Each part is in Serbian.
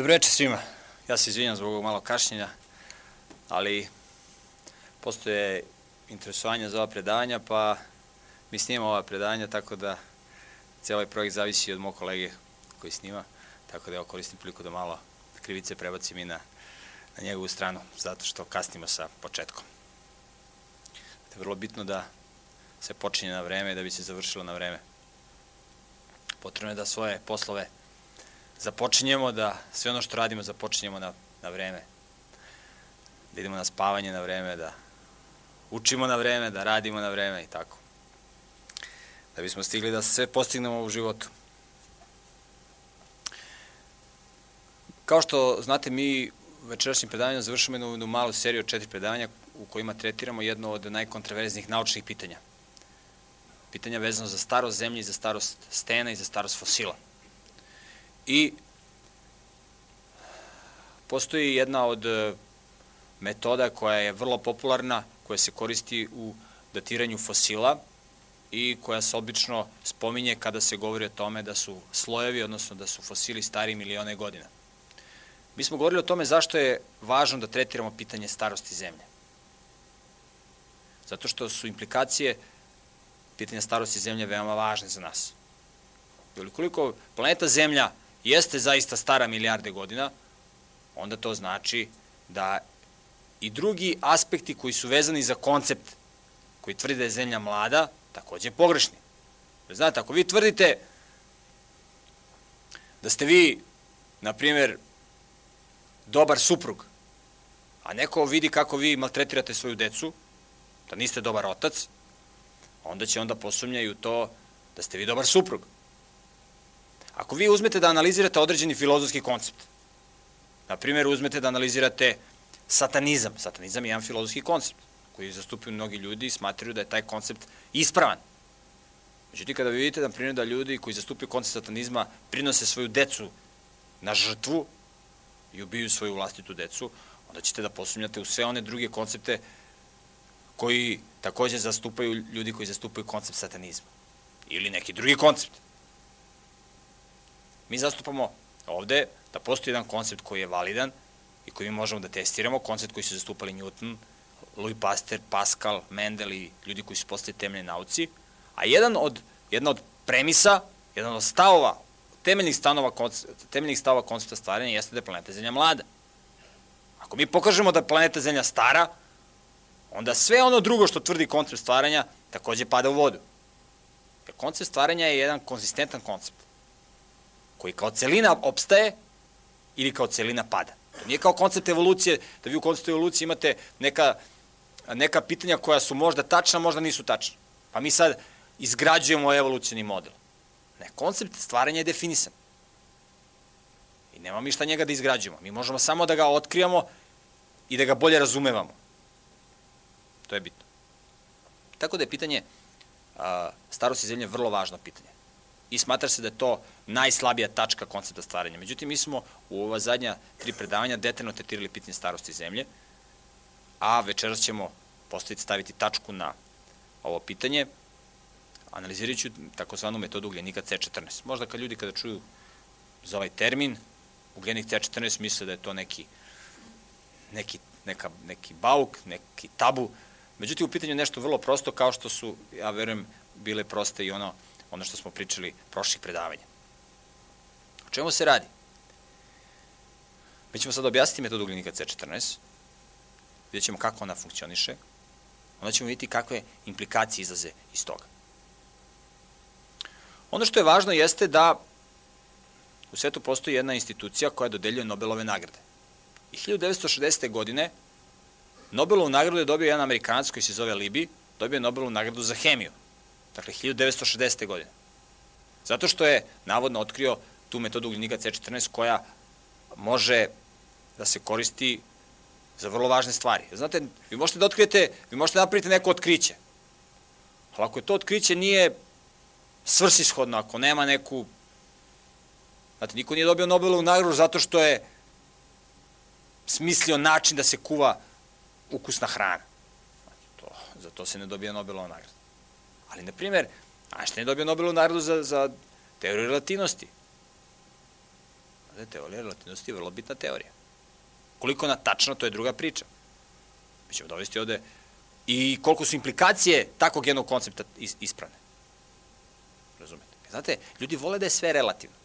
Dobro večer svima. Ja se izvinjam zbog ovog malo kašnjenja, ali postoje interesovanja za ova predavanja, pa mi snimamo ova predavanja, tako da cijel ovaj projekt zavisi od mog kolege koji snima, tako da ja koristim priliku da malo krivice prebacim i na, na njegovu stranu, zato što kasnimo sa početkom. To je vrlo bitno da se počinje na vreme i da bi se završilo na vreme. Potrebno je da svoje poslove započinjemo, da sve ono što radimo započinjemo na, na vreme. Da idemo na spavanje na vreme, da učimo na vreme, da radimo na vreme i tako. Da bismo stigli da sve postignemo u životu. Kao što znate, mi večerašnjim predavanjem završamo jednu, jednu malu seriju od četiri predavanja u kojima tretiramo jedno od najkontraverznih naučnih pitanja. Pitanja vezano za starost zemlje i za starost stena i za starost fosila. I postoji jedna od e, metoda koja je vrlo popularna, koja se koristi u datiranju fosila i koja se obično spominje kada se govori o tome da su slojevi, odnosno da su fosili stari milione godina. Mi smo govorili o tome zašto je važno da tretiramo pitanje starosti zemlje. Zato što su implikacije pitanja starosti zemlje veoma važne za nas. Koliko planeta Zemlja jeste zaista stara milijarde godina, onda to znači da i drugi aspekti koji su vezani za koncept koji tvrdi da je zemlja mlada, takođe pogrešni. Znate, ako vi tvrdite da ste vi, na primjer, dobar suprug, a neko vidi kako vi maltretirate svoju decu, da niste dobar otac, onda će onda posumnjaju to da ste vi dobar suprug. Ako vi uzmete da analizirate određeni filozofski koncept, na primjer uzmete da analizirate satanizam, satanizam je jedan filozofski koncept koji zastupaju mnogi ljudi i smatraju da je taj koncept ispravan. Međutim, kada vi vidite, na primjer, da ljudi koji zastupaju koncept satanizma prinose svoju decu na žrtvu i ubiju svoju vlastitu decu, onda ćete da posumnjate u sve one druge koncepte koji takođe zastupaju ljudi koji zastupaju koncept satanizma. Ili neki drugi koncept. Mi zastupamo ovde da postoji jedan koncept koji je validan i koji mi možemo da testiramo, koncept koji su zastupali Newton, Louis Pasteur, Pascal, Mendel i ljudi koji su postali temeljni nauci, a jedan od, jedna od premisa, jedan od stavova, temeljnih, stanova, temeljnih stavova koncepta stvaranja jeste da je planeta Zemlja mlada. Ako mi pokažemo da je planeta Zemlja stara, onda sve ono drugo što tvrdi koncept stvaranja takođe pada u vodu. Jer koncept stvaranja je jedan konzistentan koncept koji kao celina opstaje ili kao celina pada. To nije kao koncept evolucije, da vi u konceptu evolucije imate neka, neka pitanja koja su možda tačna, možda nisu tačna. Pa mi sad izgrađujemo evolucijni model. Ne, koncept stvaranja je definisan. I nema mi šta njega da izgrađujemo. Mi možemo samo da ga otkrijamo i da ga bolje razumevamo. To je bitno. Tako da je pitanje a, starosti zemlje vrlo važno pitanje. I smatra se da je to najslabija tačka koncepta stvaranja. Međutim, mi smo u ova zadnja tri predavanja detaljno tetirali pitanje starosti zemlje, a večeras ćemo postaviti, staviti tačku na ovo pitanje, analizirajući takozvanu metodu ugljenika C14. Možda kad ljudi kada čuju za ovaj termin, ugljenik C14 misle da je to neki, neki, neka, neki bauk, neki tabu, Međutim, u pitanju je nešto vrlo prosto, kao što su, ja verujem, bile proste i ono, ono što smo pričali prošlih predavanja. O čemu se radi? Mi ćemo sad objasniti metodu ugljenika C14, vidjet ćemo kako ona funkcioniše, onda ćemo vidjeti kakve implikacije izlaze iz toga. Ono što je važno jeste da u svetu postoji jedna institucija koja dodeljuje Nobelove nagrade. I 1960. godine Nobelovu nagradu je dobio jedan Amerikanac koji se zove Libi, dobio je Nobelovu nagradu za hemiju. Dakle, 1960. godine. Zato što je navodno otkrio tu metodu ugljenika C14 koja može da se koristi za vrlo važne stvari. Znate, vi možete da otkrijete, vi možete da napravite neko otkriće. Ali ako je to otkriće nije svrsishodno, ako nema neku... Znate, niko nije dobio Nobelovu nagradu zato što je smislio način da se kuva ukusna hrana. To, za to se ne dobija Nobelova nagrada. Ali, na primjer, Einstein je dobio Nobelovu nagradu za, za teoriju relativnosti. Je teorija relativnosti je vrlo bitna teorija. Koliko ona tačna, to je druga priča. Mi ćemo dovesti ovde i koliko su implikacije takvog jednog koncepta ispravne. Razumete? Znate, ljudi vole da je sve relativno.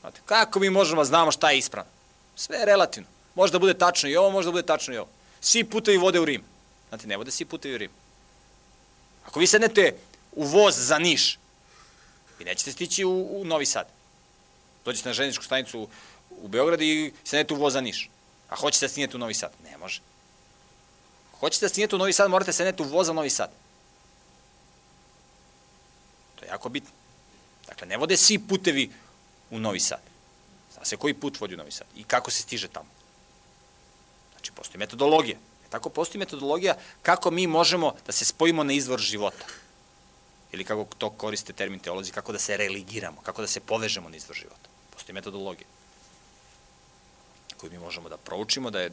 Znate, kako mi možemo da znamo šta je ispravno? Sve je relativno. Može da bude tačno i ovo, može da bude tačno i ovo. Svi putevi vode u Rim. Znate, ne vode svi putevi u Rim. Ako vi sednete u voz za Niš, vi nećete stići u, u Novi Sad. Dođete na železničku stanicu u, u i sednete u voz za Niš. A hoćete da stignete u Novi Sad? Ne može. Hoćete da stignete u Novi Sad, morate sednete u voz za Novi Sad. To je jako bitno. Dakle, ne vode svi putevi u Novi Sad. Zna se koji put vodi u Novi Sad i kako se stiže tamo. Znači, postoji metodologija. Tako postoji metodologija kako mi možemo da se spojimo na izvor života. Ili kako to koriste termin teolozi, kako da se religiramo, kako da se povežemo na izvor života. Postoji metodologija koju mi možemo da proučimo da je,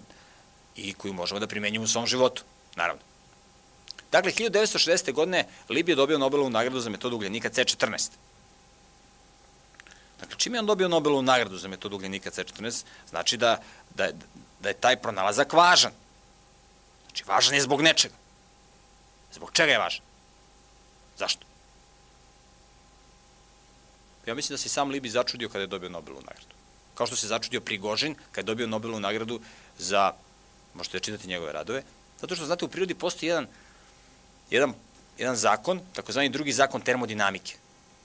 i koju možemo da primenjimo u svom životu, naravno. Dakle, 1960. godine Libije dobio Nobelovu nagradu za metodu ugljenika C14. Dakle, čim je on dobio Nobelovu nagradu za metodu ugljenika C14, znači da, da, da je taj pronalazak važan. Znači, važan je zbog nečega. Zbog čega je važan? Zašto? Ja mislim da se sam Libi začudio kada je dobio Nobelovu nagradu. Kao što se začudio Prigožin kada je dobio Nobelovu nagradu za, možete da čitati njegove radove, zato što, znate, u prirodi postoji jedan, jedan, jedan zakon, takozvani drugi zakon termodinamike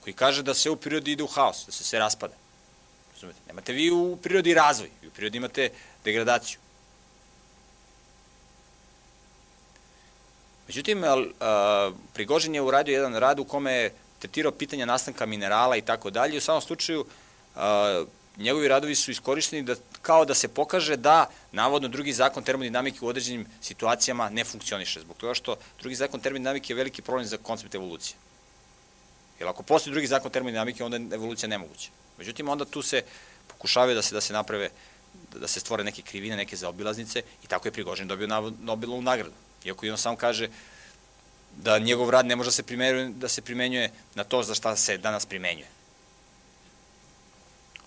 koji kaže da se u prirodi ide u haos, da se sve raspada. Razumete? Nemate vi u prirodi razvoj, vi u prirodi imate degradaciju. Međutim, Prigožin je uradio jedan rad u kome je tretirao pitanja nastanka minerala i tako dalje. U samom slučaju, njegovi radovi su iskorišteni da, kao da se pokaže da navodno drugi zakon termodinamike u određenim situacijama ne funkcioniše, zbog toga što drugi zakon termodinamike je veliki problem za koncept evolucije. Jer ako postoji drugi zakon termodinamike, onda je evolucija nemoguća. Međutim, onda tu se pokušavaju da se, da se naprave, da se stvore neke krivine, neke zaobilaznice i tako je Prigožin dobio Nobelovu nagradu. Iako on sam kaže da njegov rad ne može da se primenjuje, da se primenjuje na to za šta se danas primenjuje.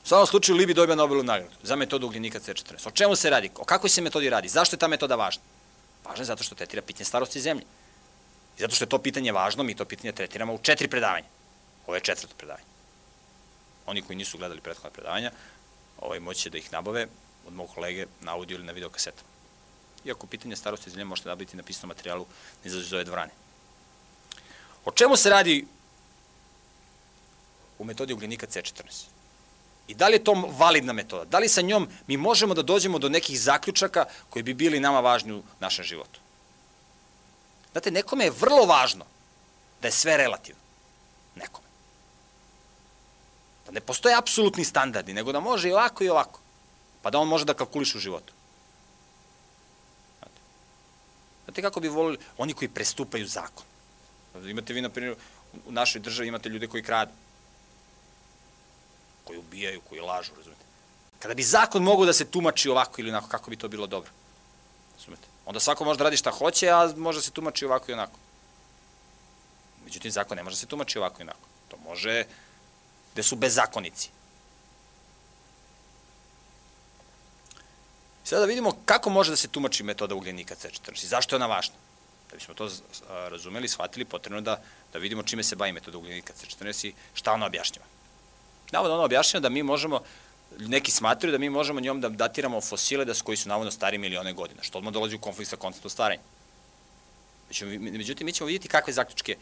U svakom slučaju Libi dobija Nobelovu nagradu za metodu ugljenika C14. O čemu se radi? O kakvoj se metodi radi? Zašto je ta metoda važna? Važna je zato što tretira pitanje starosti zemlje. I zato što je to pitanje važno, mi to pitanje tretiramo u četiri predavanja. Ovo je četvrto predavanje. Oni koji nisu gledali prethodna predavanja, ovaj, moće da ih nabave od mog kolege na audio ili na video. Iako pitanje starosti zemlje možete nabaviti na pisnom materijalu ne za ove dvorane. O čemu se radi u metodi ugljenika C14? I da li je to validna metoda? Da li sa njom mi možemo da dođemo do nekih zaključaka koji bi bili nama važni u našem životu? Znate, nekome je vrlo važno da je sve relativno. Nekome. Da ne postoje apsolutni standardi, nego da može i ovako i ovako. Pa da on može da kalkuliše u životu. Znate, Znate kako bi volili oni koji prestupaju zakon. Imate vi, na primjer, u našoj državi imate ljude koji kradu. Koji ubijaju, koji lažu, razumete. Kada bi zakon mogao da se tumači ovako ili onako, kako bi to bilo dobro? Razumete? Onda svako može da radi šta hoće, a može da se tumači ovako i onako. Međutim, zakon ne može da se tumači ovako i onako. To može gde su bezakonici. Sada da vidimo kako može da se tumači metoda ugljenika C14 i zašto je ona važna. Da bismo to razumeli, shvatili, potrebno da, da vidimo čime se bavi metoda ugljenika C14 i šta ona objašnjava. Navodno ona objašnjava da mi možemo, neki smatruju da mi možemo njom da datiramo fosile da, koji su navodno stari milione godina, što odmah dolazi u konflikt sa konceptom starenja. Međutim, mi ćemo vidjeti kakve zaključke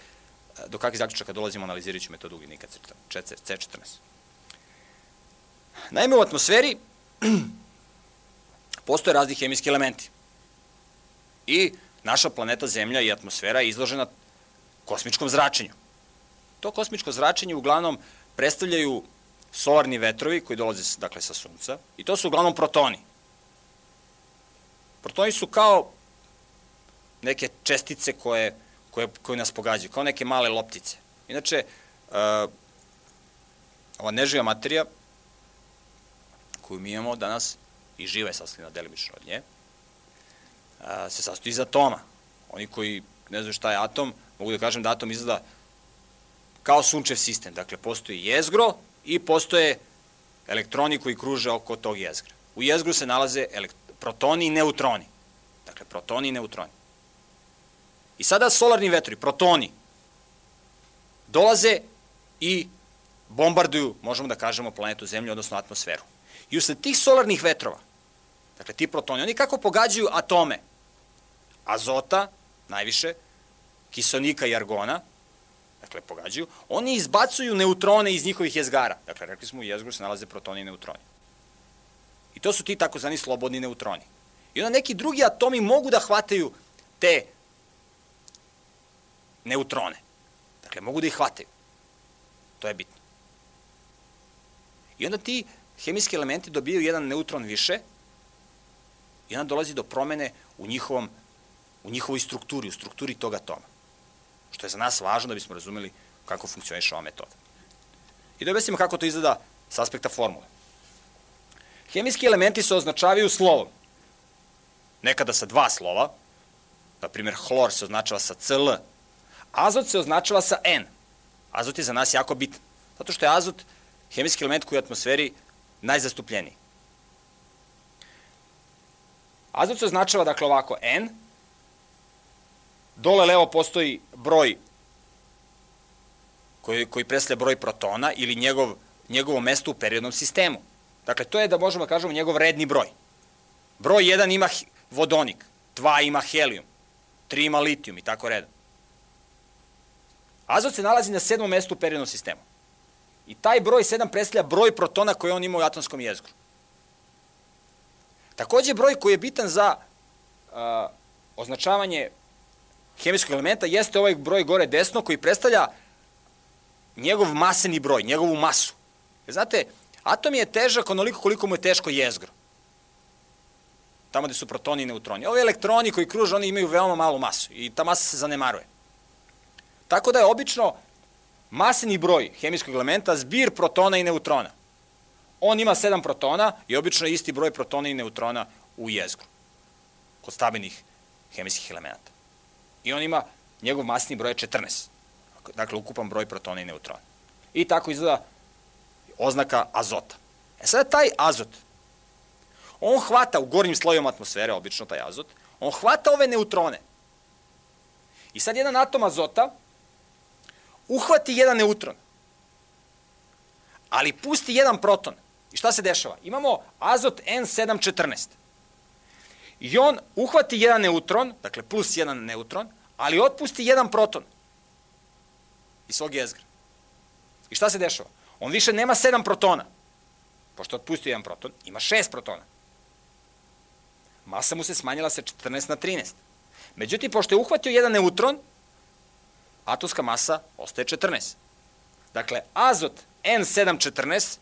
do kakvih zaključaka dolazimo analizirajući metodu ugljenika C14. Naime, u atmosferi postoje razni hemijski elementi. I naša planeta Zemlja i atmosfera je izložena kosmičkom zračenju. To kosmičko zračenje uglavnom predstavljaju solarni vetrovi koji dolaze dakle, sa Sunca i to su uglavnom protoni. Protoni su kao neke čestice koje koje, koje nas pogađaju, kao neke male loptice. Inače, uh, ova neživa materija koju mi imamo danas i živa je sastavljena delimično od nje, se sastoji iz atoma. Oni koji ne znaju šta je atom, mogu da kažem da atom izgleda kao sunčev sistem. Dakle, postoji jezgro i postoje elektroni koji kruže oko tog jezgra. U jezgru se nalaze protoni i neutroni. Dakle, protoni i neutroni. I sada solarni vetrovi, protoni, dolaze i bombarduju, možemo da kažemo, planetu Zemlju, odnosno atmosferu. I usled tih solarnih vetrova, dakle ti protoni, oni kako pogađaju atome? Azota, najviše, kisonika i argona, dakle pogađaju, oni izbacuju neutrone iz njihovih jezgara. Dakle, rekli smo u jezgru se nalaze protoni i neutroni. I to su ti takozvani slobodni neutroni. I onda neki drugi atomi mogu da hvataju te neutrone. Dakle, mogu da ih hvataju. To je bitno. I onda ti hemijski elementi dobijaju jedan neutron više i onda dolazi do promene u, njihovom, u njihovoj strukturi, u strukturi tog atoma. Što je za nas važno da bismo razumeli kako funkcioniše ova metoda. I da objasnimo kako to izgleda s aspekta formule. Hemijski elementi se označavaju slovom. Nekada sa dva slova, na primjer hlor se označava sa CL, azot se označava sa N. Azot je za nas jako bitan, zato što je azot hemijski element koji je u atmosferi najzastupljeniji. Azot se označava, dakle, ovako, N, dole levo postoji broj koji, koji predstavlja broj protona ili njegov, njegovo mesto u periodnom sistemu. Dakle, to je da možemo da kažemo njegov redni broj. Broj 1 ima vodonik, 2 ima helijum, 3 ima litijum i tako redom. Azot se nalazi na sedmom mestu u periodnom sistemu. I taj broj 7 predstavlja broj protona koje on ima u atomskom jezgru. Takođe, broj koji je bitan za uh, označavanje hemijskog elementa jeste ovaj broj gore desno koji predstavlja njegov maseni broj, njegovu masu. Jer znate, atom je težak onoliko koliko mu je teško jezgro. Tamo gde su protoni i neutroni. Ovi elektroni koji kruže, oni imaju veoma malu masu i ta masa se zanemaruje. Tako da je obično maseni broj hemijskog elementa zbir protona i neutrona. On ima 7 protona i obično je isti broj protona i neutrona u jezgru kod stabilnih hemijskih elemenata. I on ima, njegov masni broj je 14. Dakle, ukupan broj protona i neutrona. I tako izgleda oznaka azota. E sada taj azot, on hvata u gornjim slojima atmosfere, obično taj azot, on hvata ove neutrone. I sad jedan atom azota uhvati jedan neutron, ali pusti jedan proton. I šta se dešava? Imamo azot N714. I on uhvati jedan neutron, dakle plus jedan neutron, ali otpusti jedan proton iz svog jezgra. I šta se dešava? On više nema sedam protona. Pošto otpustio jedan proton, ima šest protona. Masa mu se smanjila sa 14 na 13. Međutim, pošto je uhvatio jedan neutron, atomska masa ostaje 14. Dakle, azot N714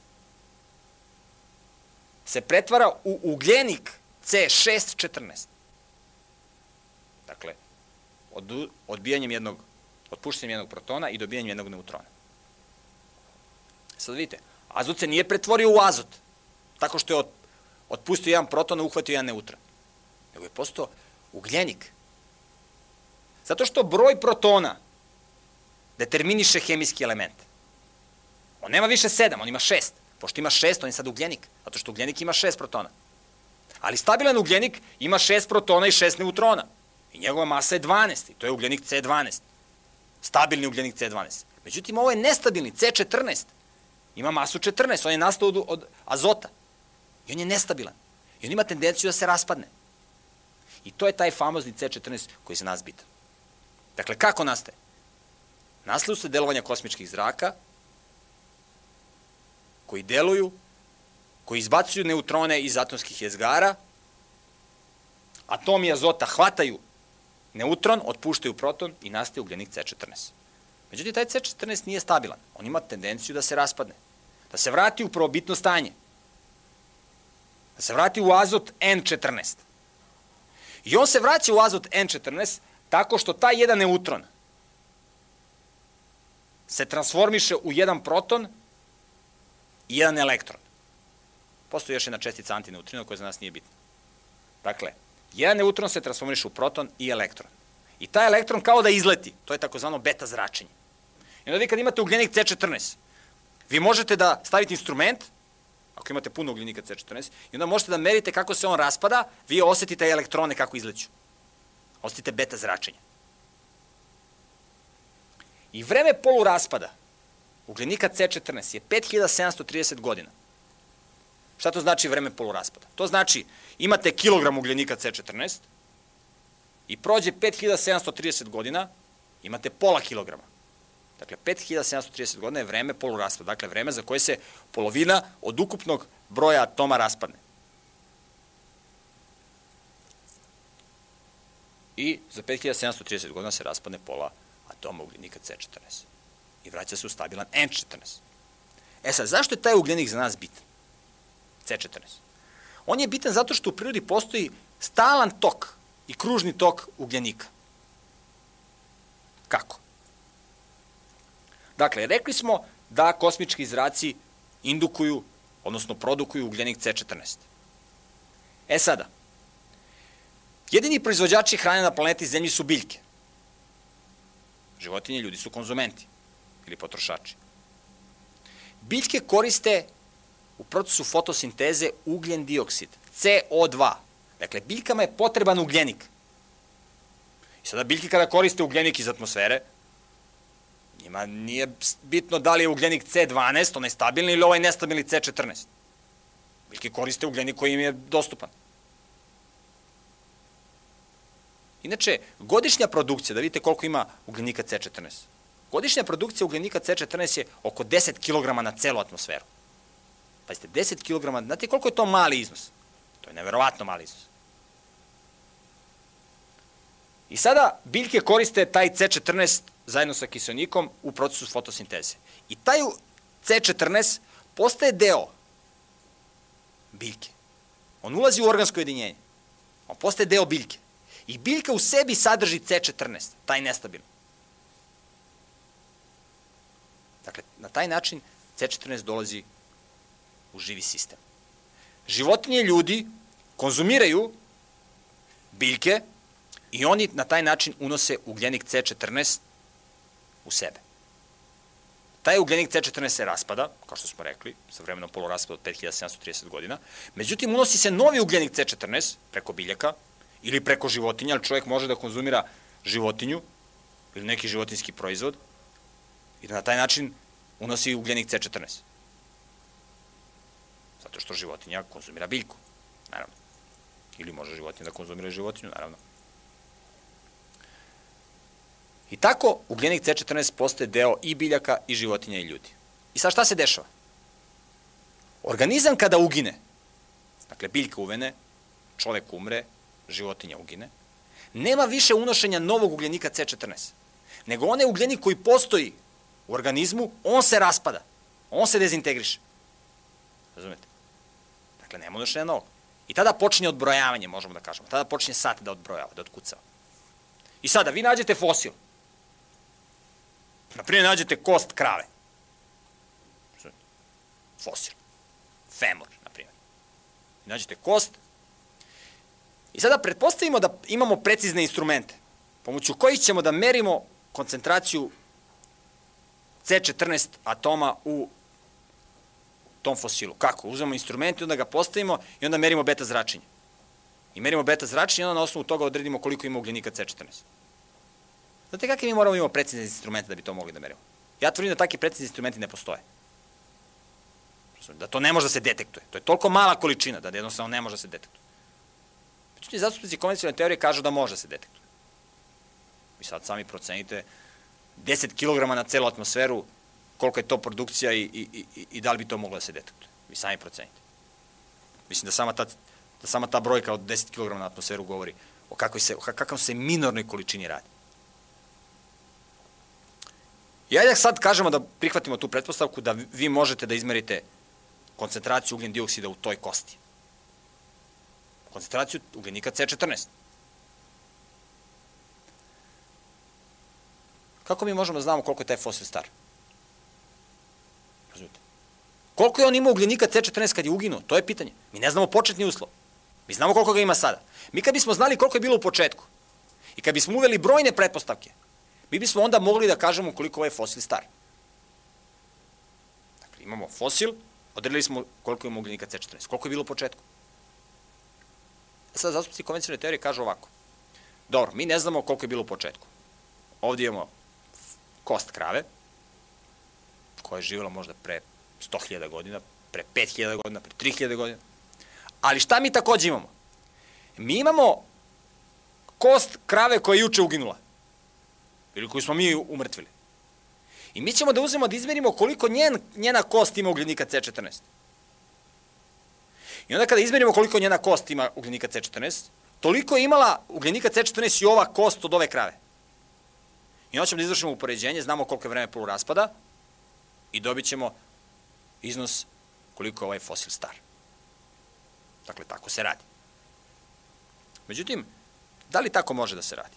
se pretvara u ugljenik C614. Dakle, od, odbijanjem jednog, otpuštanjem jednog protona i dobijanjem jednog neutrona. Sad vidite, azot se nije pretvorio u azot, tako što je od, otpustio jedan proton, uhvatio jedan neutron. Nego je postao ugljenik. Zato što broj protona determiniše hemijski element. On nema više sedam, on ima šest. Pošto ima šest, on je sad ugljenik, zato što ugljenik ima šest protona. Ali stabilan ugljenik ima šest protona i šest neutrona. I njegova masa je 12, i to je ugljenik C12. Stabilni ugljenik C12. Međutim, ovo je nestabilni, C14. Ima masu 14, on je nastao od, od azota. I on je nestabilan. I on ima tendenciju da se raspadne. I to je taj famozni C14 koji se nas bitan. Dakle, kako nastaje? Nastaje se delovanja kosmičkih zraka, koji deluju, koji izbacuju neutrone iz atomskih jezgara, atomi azota hvataju neutron, otpuštaju proton i nastaje ugljenik C14. Međutim, taj C14 nije stabilan. On ima tendenciju da se raspadne, da se vrati u probitno stanje, da se vrati u azot N14. I on se vraća u azot N14 tako što taj jedan neutron se transformiše u jedan proton jedan elektron. Postoji još jedna čestica antineutrina koja za nas nije bitna. Dakle, jedan neutron se transformiše u proton i elektron. I taj elektron kao da izleti. To je takozvano beta zračenje. I onda vi kad imate ugljenik C14, vi možete da stavite instrument ako imate puno ugljenika C14, i onda možete da merite kako se on raspada, vi osetite elektrone kako izleću. Osetite beta zračenja. I vreme poluraspada ugljenika C14 je 5730 godina. Šta to znači vreme poluraspada? To znači imate kilogram ugljenika C14 i prođe 5730 godina, imate pola kilograma. Dakle, 5730 godina je vreme poluraspada, dakle vreme za koje se polovina od ukupnog broja atoma raspadne. I za 5730 godina se raspadne pola atoma ugljenika C14. I vraća se u stabilan N14. E sad, zašto je taj ugljenik za nas bitan? C14. On je bitan zato što u prirodi postoji stalan tok i kružni tok ugljenika. Kako? Dakle, rekli smo da kosmički zraci indukuju, odnosno produkuju ugljenik C14. E sada, jedini proizvođači hrane na planeti Zemlji su biljke. Životinje ljudi su konzumenti ili potrošači. Biljke koriste u procesu fotosinteze ugljen dioksid, CO2. Dakle, biljkama je potreban ugljenik. I sada biljke kada koriste ugljenik iz atmosfere, njima nije bitno da li je ugljenik C12, onaj stabilni, ili ovaj nestabilni C14. Biljke koriste ugljenik koji im je dostupan. Inače, godišnja produkcija, da vidite koliko ima ugljenika C14. Godišnja produkcija ugljenika C14 je oko 10 kg na celu atmosferu. Pazite, 10 kg, znate koliko je to mali iznos? To je neverovatno mali iznos. I sada biljke koriste taj C14 zajedno sa kiselnikom u procesu fotosinteze. I taj C14 postaje deo biljke. On ulazi u organsko jedinjenje. On postaje deo biljke. I biljka u sebi sadrži C14, taj nestabilni. Dakle, na taj način C14 dolazi u živi sistem. Životinje ljudi konzumiraju biljke i oni na taj način unose ugljenik C14 u sebe. Taj ugljenik C14 se raspada, kao što smo rekli, sa vremenom poluraspada od 5730 godina. Međutim, unosi se novi ugljenik C14 preko biljaka ili preko životinja, ali čovjek može da konzumira životinju ili neki životinski proizvod i da na taj način unosi ugljenik C14. Zato što životinja konzumira biljku, naravno. Ili može životinja da konzumira životinju, naravno. I tako ugljenik C14 postaje deo i biljaka i životinja i ljudi. I sad šta se dešava? Organizam kada ugine, dakle biljka uvene, čovek umre, životinja ugine, nema više unošenja novog ugljenika C14, nego onaj ugljenik koji postoji u organizmu, on se raspada, on se dezintegriše. Razumete? Dakle, nema unošenja novog. I tada počinje odbrojavanje, možemo da kažemo. Tada počinje sat da odbrojava, da odkucava. I sada, vi nađete fosil. Naprimjer, nađete kost krave. Fosil. Femur, naprimjer. Nađete kost. I sada pretpostavimo da imamo precizne instrumente, pomoću kojih ćemo da merimo koncentraciju C14 atoma u tom fosilu. Kako? Uzmemo instrument i onda ga postavimo i onda merimo beta zračenje. I merimo beta zračenje i onda na osnovu toga odredimo koliko ima ugljenika C14. Znate kakve mi moramo imamo precizne instrumente da bi to mogli da merimo? Ja tvrdim da takvi precizni instrumenti ne postoje. Da to ne može da se detektuje. To je toliko mala količina da jednostavno ne može da se detektuje. Međutim, zastupnici konvencionalne teorije kažu da može da se detektuje. Vi sad sami procenite 10 kg na celu atmosferu, koliko je to produkcija i, i, i, i da li bi to moglo da se detektuje. Vi sami procenite. Mislim da sama ta, da sama ta brojka od 10 kg na atmosferu govori o kakvoj se, o kakvom se minornoj količini radi. I ajde sad kažemo da prihvatimo tu pretpostavku da vi možete da izmerite koncentraciju ugljen dioksida u toj kosti. Koncentraciju ugljenika C14. Kako mi možemo da znamo koliko je taj fosil star? Razumite? Koliko je on imao ugljenika C14 kad je uginuo? To je pitanje. Mi ne znamo početni uslov. Mi znamo koliko ga ima sada. Mi kad bismo znali koliko je bilo u početku i kad bismo uveli brojne pretpostavke, mi bismo onda mogli da kažemo koliko je fosil star. Dakle, imamo fosil Odredili smo koliko ima ugljenika C14. Koliko je bilo u početku? E sad, zastupci konvencionalne teorije kažu ovako. Dobro, mi ne znamo koliko je bilo u početku. Ovdje imamo kost krave, koja je živjela možda pre 100.000 godina, pre 5.000 godina, pre 3.000 godina. Ali šta mi takođe imamo? Mi imamo kost krave koja je juče uginula. Ili koju smo mi umrtvili. I mi ćemo da uzmemo da izmerimo koliko njen, njena kost ima ugljenika C14. I onda kada izmerimo koliko njena kost ima ugljenika C14, toliko je imala ugljenika C14 i ova kost od ove krave. I onda ćemo da izvršimo upoređenje, znamo koliko je vreme poluraspada i dobit ćemo iznos koliko je ovaj fosil star. Dakle, tako se radi. Međutim, da li tako može da se radi?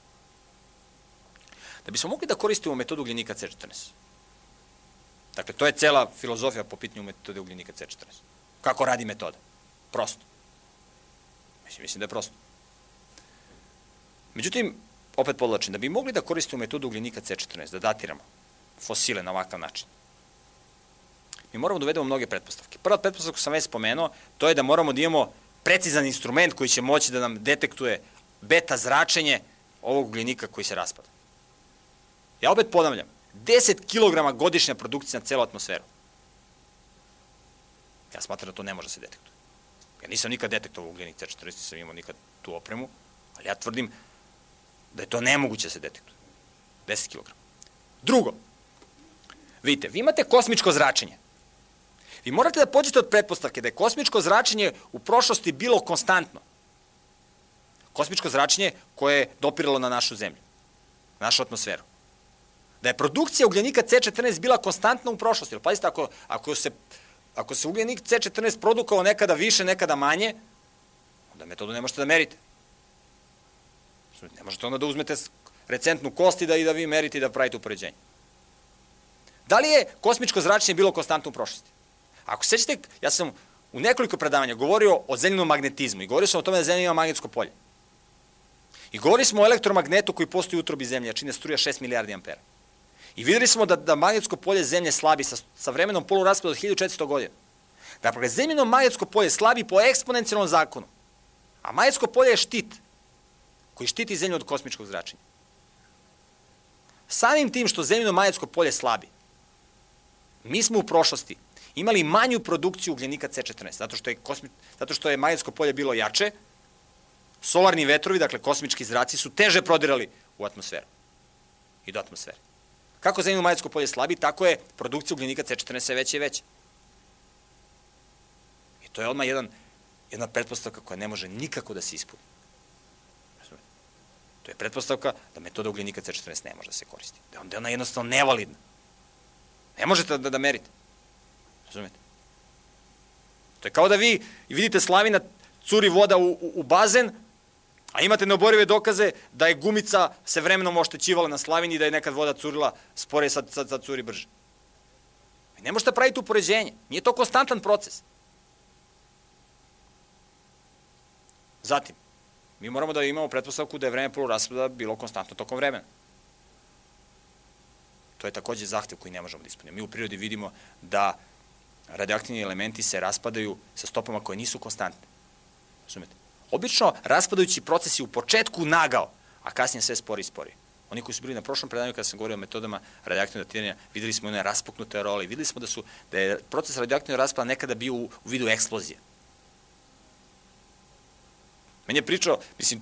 Da bismo mogli da koristimo metodu ugljenika C14, dakle, to je cela filozofija po pitanju metode ugljenika C14. Kako radi metoda? Prosto. Mislim, mislim da je prosto. Međutim, opet podlačim, da bi mogli da koristimo metodu ugljenika C14, da datiramo fosile na ovakav način, mi moramo da uvedemo mnoge pretpostavke. Prva pretpostavka sam već spomenuo, to je da moramo da imamo precizan instrument koji će moći da nam detektuje beta zračenje ovog ugljenika koji se raspada. Ja opet ponavljam, 10 kg godišnja produkcija na celu atmosferu. Ja smatram da to ne može da se detektuje. Ja nisam nikad detektovao ugljenik C40, nisam imao nikad tu opremu, ali ja tvrdim da je to nemoguće da se detektuje. 10 kg. Drugo, vidite, vi imate kosmičko zračenje. Vi morate da pođete od pretpostavke da je kosmičko zračenje u prošlosti bilo konstantno. Kosmičko zračenje koje je dopiralo na našu zemlju, na našu atmosferu. Da je produkcija ugljenika C14 bila konstantna u prošlosti. Jer pazite, ako, ako, se, ako se ugljenik C14 produkao nekada više, nekada manje, onda metodu ne možete da merite. Ne možete onda da uzmete recentnu kost i da, i da vi merite i da pravite upoređenje. Da li je kosmičko zračenje bilo konstantno u prošlosti? Ako sećate, ja sam u nekoliko predavanja govorio o zemljenom magnetizmu i govorio sam o tome da zemlja ima magnetsko polje. I govorili smo o elektromagnetu koji postoji u utrobi zemlje, a čine struja 6 milijardi ampera. I videli smo da, da magnetsko polje zemlje slabi sa, sa vremenom poluraspada od 1400 godina. Dakle, zemljeno magnetsko polje slabi po eksponencijalnom zakonu. A magnetsko polje je štit koji štiti zemlju od kosmičkog zračenja. Samim tim što zemljeno magnetsko polje slabi, mi smo u prošlosti imali manju produkciju ugljenika C14, zato što je, kosmi, zato što je magnetsko polje bilo jače, solarni vetrovi, dakle kosmički zraci, su teže prodirali u atmosferu i do atmosfere. Kako zemljeno magnetsko polje slabi, tako je produkcija ugljenika C14 sve veća i veća. I to je odmah jedan, jedna pretpostavka koja ne može nikako da se ispuni. To je pretpostavka da metoda ugljenika C14 ne može da se koristi. Da je ona jednostavno nevalidna. Ne možete da, da merite. Razumete? To je kao da vi vidite slavina, curi voda u, u, u bazen, a imate neoborive dokaze da je gumica se vremenom oštećivala na slavini i da je nekad voda curila spore, sad, sad, sad curi brže. I ne možete praviti upoređenje. Nije to konstantan proces. Zatim, mi moramo da imamo pretpostavku da je vreme poluraspada bilo konstantno tokom vremena. To je takođe zahtev koji ne možemo da ispunimo. Mi u prirodi vidimo da radioaktivni elementi se raspadaju sa stopama koje nisu konstantne. Razumete? Obično raspadajući procesi u početku nagao, a kasnije sve spori i spori. Oni koji su bili na prošlom predanju kada sam govorio o metodama radioaktivnog datiranja, videli smo one raspuknute role videli smo da su da je proces radioaktivnog raspada nekada bio u, u vidu eksplozije. Meni je pričao, mislim,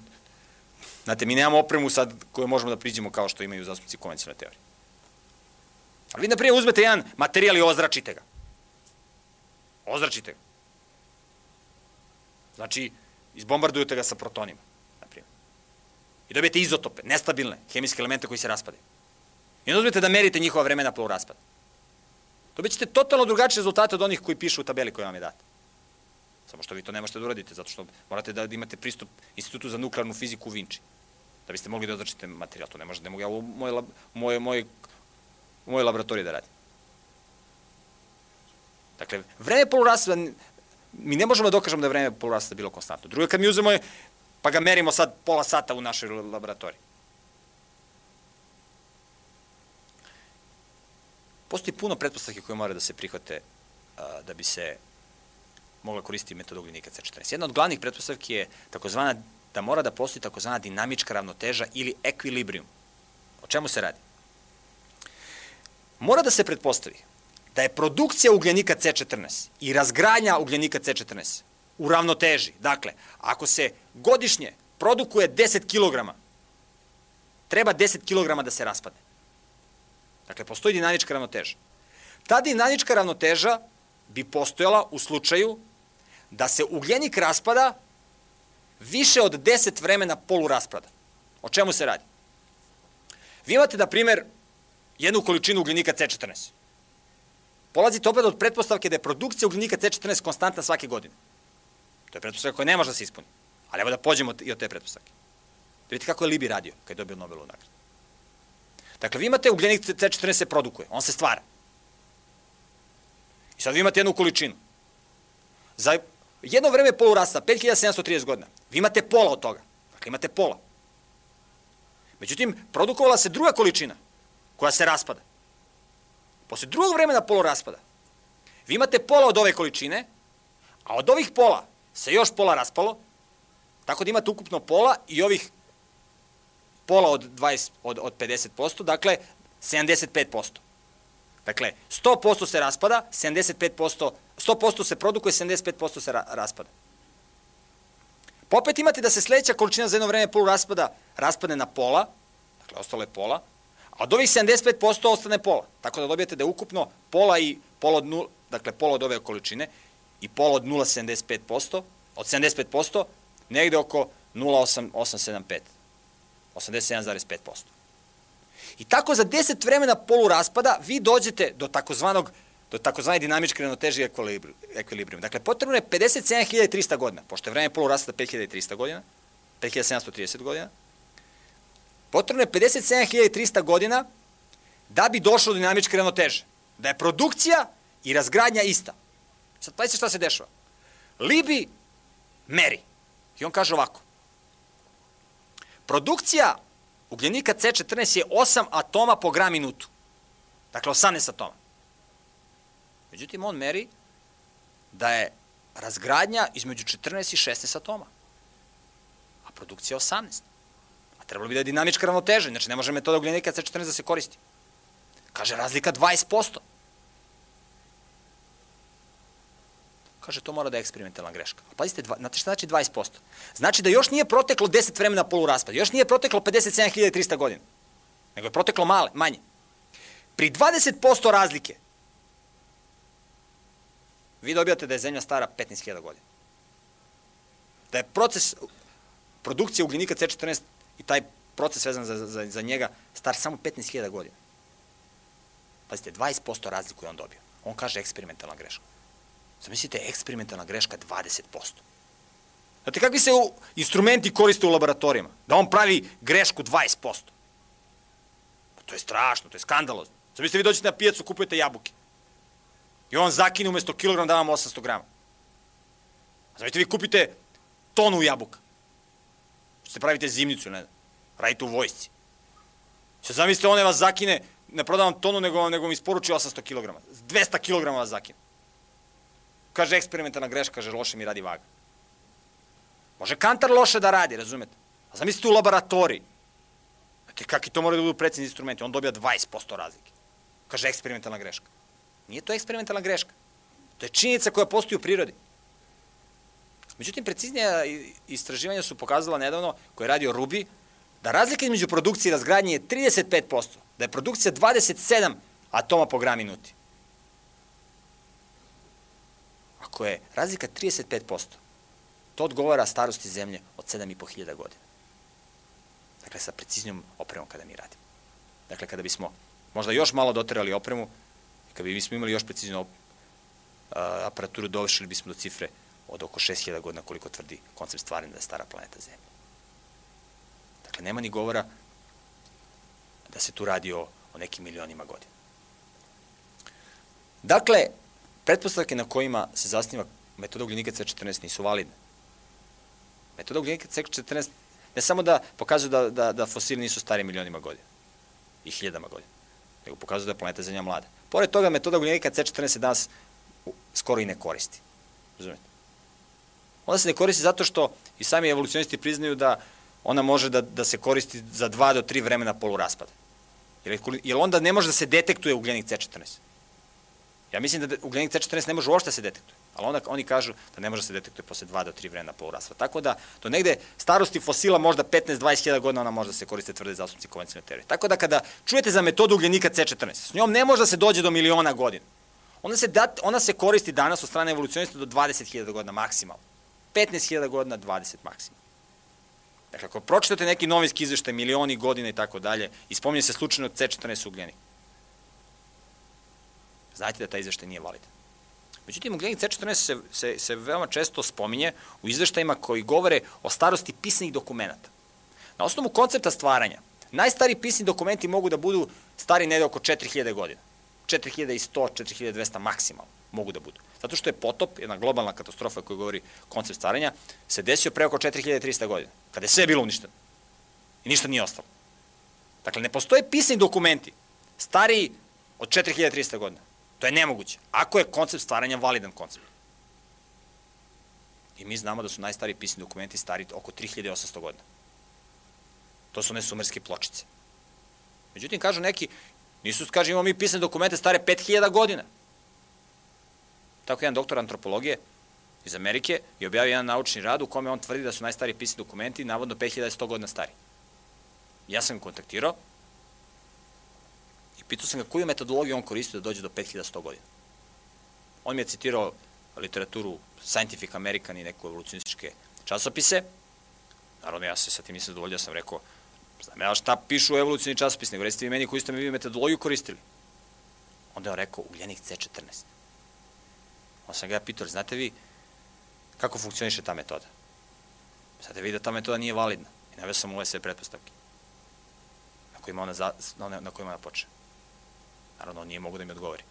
znate, mi nemamo opremu sad koju možemo da priđemo kao što imaju zastupci konvencionalne teorije. Ali vi, na primjer, uzmete jedan materijal i ozračite ga. Ozračite ga. Znači, izbombardujete ga sa protonima, na primjer. I dobijete izotope, nestabilne, hemijske elemente koji se raspadaju. I onda uzmete da merite njihova vremena poluraspada. Dobit ćete totalno drugačije rezultate od onih koji pišu u tabeli koja vam je data. Samo što vi to ne možete da uradite, zato što morate da imate pristup Institutu za nuklearnu fiziku u Vinči, da biste mogli da ozračite materijal. To ne možete, ne mogu ja u mojoj, moj, moj, moj laboratoriji da radim. Dakle, vreme poluraspada, mi ne možemo da dokažemo da je vreme poluraspada bilo konstantno. Drugo, kad mi uzemo je, pa ga merimo sad pola sata u našoj laboratoriji. Postoji puno pretpostavke koje mora da se prihvate da bi se mogla koristiti metoda ugljenika C14. Jedna od glavnih pretpostavki je takozvana da mora da postoji takozvana dinamička ravnoteža ili ekvilibrijum. O čemu se radi? Mora da se pretpostavi da je produkcija ugljenika C14 i razgradnja ugljenika C14 u ravnoteži. Dakle, ako se godišnje produkuje 10 kg, treba 10 kg da se raspadne. Dakle, postoji dinamička ravnoteža. Ta dinamička ravnoteža bi postojala u slučaju da se ugljenik raspada više od 10 vremena poluraspada. O čemu se radi? Vi imate, na primer, jednu količinu ugljenika C14. Polazite opet od pretpostavke da je produkcija ugljenika C14 konstantna svake godine. To je pretpostavka koja ne može da se ispuni. Ali evo da pođemo i od te pretpostavke. Da vidite kako je Libi radio kad je dobio Nobelovu nagradu. Dakle, vi imate ugljenik C14 se produkuje, on se stvara. I sad vi imate jednu količinu. Za jedno vreme polurasta, 5730 godina, vi imate pola od toga. Dakle, imate pola. Međutim, produkovala se druga količina koja se raspada. Posle drugog vremena poluraspada, vi imate pola od ove količine, a od ovih pola se još pola raspalo, tako da imate ukupno pola i ovih pola od, 20, od, od 50%, dakle 75%. Dakle, 100% se raspada, 75%, 100% se produkuje, 75% se ra, raspada. Popet imate da se sledeća količina za jedno vreme polu raspada raspadne na pola, dakle, ostalo je pola, a od ovih 75% ostane pola. Tako da dobijete da je ukupno pola i pola od, nul, dakle, pola od ove količine i pola od 0,75%, od 75%, negde oko 0,875, 87,5%. I tako za 10 vremena polu raspada vi dođete do takozvanog do takozvane dinamičke ravnoteže ekvilibrijum. Dakle, potrebno je 57.300 godina, pošto je vreme polu raspada 5.300 godina, 5.730 godina, potrebno je 57.300 godina da bi došlo do dinamičke ravnoteže. Da je produkcija i razgradnja ista. Sad pazite šta se dešava. Libi meri. I on kaže ovako. Produkcija ugljenika C14 je 8 atoma po gram minutu. Dakle, 18 atoma. Međutim, on meri da je razgradnja između 14 i 16 atoma. A produkcija 18. A trebalo bi da je dinamička ravnoteža, znači ne može metoda ugljenika C14 da se koristi. Kaže, razlika 20%. Kaže, to mora da je eksperimentalna greška. A pazite, dva, znate šta znači 20%? Znači da još nije proteklo 10 vremena poluraspada, još nije proteklo 57.300 godina, nego je proteklo male, manje. Pri 20% razlike, vi dobijate da je zemlja stara 15.000 godina. Da je proces produkcije ugljenika C14 i taj proces vezan za, za, za njega star samo 15.000 godina. Pazite, 20% razliku je on dobio. On kaže eksperimentalna greška. Zamislite, eksperimentalna greška 20%. Znate, kakvi se instrumenti koriste u laboratorijama? Da on pravi grešku 20%. Pa to je strašno, to je skandalozno. Zamislite, vi dođete na pijacu, kupujete jabuke. I on zakine umesto kilogram da vam 800 grama. Zamislite, vi kupite tonu jabuka. Što pravite zimnicu, ne znam. Radite u vojsci. Što zamislite, one vas zakine, ne prodavam tonu, nego, nego vam isporuči 800 kg. 200 kg vas zakine. Kaže, eksperimentalna greška, kaže, loše mi radi vaga. Može kantar loše da radi, razumete? A zamislite u laboratoriji. Znate, kakvi to moraju da budu precizni instrumenti? On dobija 20% razlike. Kaže, eksperimentalna greška. Nije to eksperimentalna greška. To je činjenica koja postoji u prirodi. Međutim, preciznija istraživanja su pokazala nedavno, koje je radio Rubi, da razlika između produkcije i razgradnje je 35%, da je produkcija 27 atoma po gram minuti. Ako je razlika 35%, to odgovara starosti zemlje od 7.500 godina. Dakle, sa preciznijom opremom kada mi radimo. Dakle, kada bismo možda još malo doterali opremu, kada bismo imali još precizniju aparaturu, dovršili bismo do cifre od oko 6000 godina koliko tvrdi koncept stvaranja da je stara planeta Zemlja. Dakle, nema ni govora da se tu radi o, o nekim milionima godina. Dakle, pretpostavke na kojima se zasniva metoda ugljenika C14 nisu validne. Metoda ugljenika C14 ne samo da pokazuje da, da, da fosili nisu stari milionima godina i hiljadama godina, nego pokazuje da je planeta Zemlja mlada. Pored toga, metoda ugljenika C14 je danas skoro i ne koristi. Razumete? Ona se ne koristi zato što i sami evolucionisti priznaju da ona može da, da se koristi za dva do tri vremena poluraspada. Jer, jer onda ne može da se detektuje ugljenik C14. Ja mislim da ugljenik C14 ne može uopšte da se detektuje, ali onda oni kažu da ne može da se detektuje posle 2 do 3 vremena poluraspada. Tako da, do negde starosti fosila možda 15-20 godina ona može da se koriste tvrde zastupci konvencionalne teorije. Tako da kada čujete za metodu ugljenika C14, s njom ne može da se dođe do miliona godina. Ona se, dat, ona se koristi danas od strane evolucionista do 20.000 godina maksimalno. 15.000 godina, 20 maksimalno. Dakle, ako pročitate neki novinski izveštaj, milioni godina i tako dalje, ispominje se slučajno C14 ugljenik. Znajte da taj izveštaj nije validan. Međutim, ugljenik C14 se, se, se veoma često spominje u izveštajima koji govore o starosti pisanih dokumenta. Na osnovu koncepta stvaranja, najstariji pisani dokumenti mogu da budu stari negde oko 4000 godina. 4100, 4200 maksimalno mogu da budu. Zato što je potop, jedna globalna katastrofa koja govori koncept stvaranja, se desio pre oko 4300 godina, kada je sve bilo uništeno. I ništa nije ostalo. Dakle, ne postoje pisani dokumenti stariji od 4300 godina. To je nemoguće. Ako je koncept stvaranja validan koncept. I mi znamo da su najstariji pisani dokumenti stari oko 3800 godina. To su one sumerske pločice. Međutim, kažu neki, nisu, kaže, imamo mi pisane dokumente stare 5000 godina. Tako jedan doktor antropologije iz Amerike je objavio jedan naučni rad u kome on tvrdi da su najstariji pisani dokumenti navodno 5100 godina stari. Ja sam ga kontaktirao pitao sam ga koju metodologiju on koristi da dođe do 5100 godina. On mi je citirao literaturu Scientific American i neku evolucionističke časopise. Naravno, ja se sa tim nisam zadovoljio, sam rekao, znam ja šta pišu evolucijni časopis, nego recite vi meni koju ste mi metodologiju koristili. Onda je on rekao, ugljenik C14. Onda sam ga ja pitao, znate vi kako funkcioniše ta metoda? Znate vi da ta metoda nije validna. I navio sam ove sve pretpostavke na kojima ona, za, na, na kojima ona poče. Naravno, on nije mogu da mi odgovori.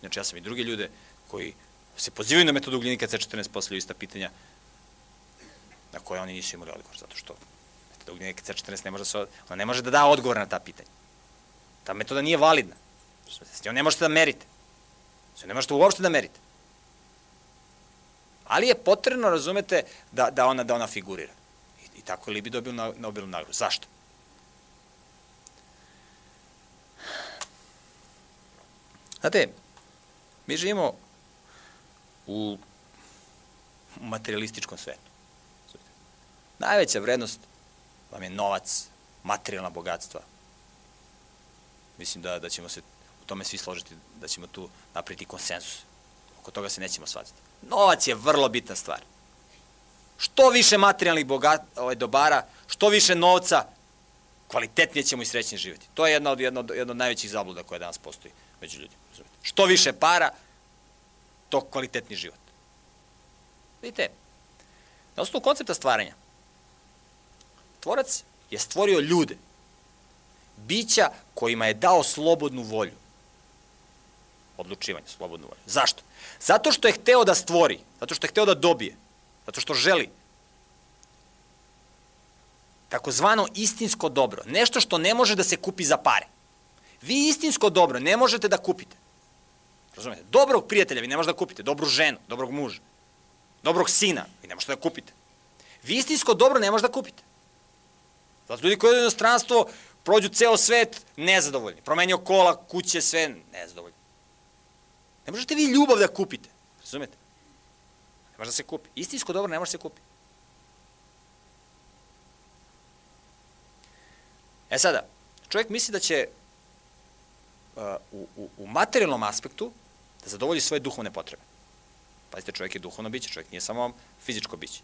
Znači, ja sam i druge ljude koji se pozivaju na metodu ugljenika C14 poslije ista pitanja na koje oni nisu imali odgovor, zato što metoda ugljenika C14 ne može da se, ona ne može da da odgovor na ta pitanja. Ta metoda nije validna. S njom ne možete da merite. Sve ne možete uopšte da merite. Ali je potrebno, razumete, da, da, ona, da ona figurira. I, i tako je Libi dobio na, Nobelovu nagradu. Zašto? Znate, mi živimo u materialističkom svetu. Najveća vrednost vam je novac, materijalna bogatstva. Mislim da, da ćemo se u tome svi složiti da ćemo tu napriti konsensus. Oko toga se nećemo shvatiti. Novac je vrlo bitna stvar. Što više materijalnih bogat, ovaj, dobara, što više novca, kvalitetnije ćemo i srećnije živjeti. To je jedna od, jedna od, jedna od najvećih zabluda koja danas postoji među ljudima. Što više para, to kvalitetni život. Vidite, na osnovu koncepta stvaranja, tvorac je stvorio ljude, bića kojima je dao slobodnu volju odlučivanje, slobodnu volju. Zašto? Zato što je hteo da stvori, zato što je hteo da dobije, zato što želi takozvano istinsko dobro, nešto što ne može da se kupi za pare. Vi istinsko dobro ne možete da kupite. Razumete? Dobrog prijatelja vi ne možete da kupite, dobru ženu, dobrog muža, dobrog sina vi ne možete da kupite. Vi istinsko dobro ne možete da kupite. Zato ljudi koji u inostranstvo prođu ceo svet nezadovoljni. Promenio kola, kuće, sve nezadovoljni. Ne možete vi ljubav da kupite. Razumete? Ne može da se kupi. Istinsko dobro ne može da se kupi. E sada, čovjek misli da će uh, u, u, u materijalnom aspektu da zadovolji svoje duhovne potrebe. Pazite, čovjek je duhovno biće, čovjek nije samo fizičko biće.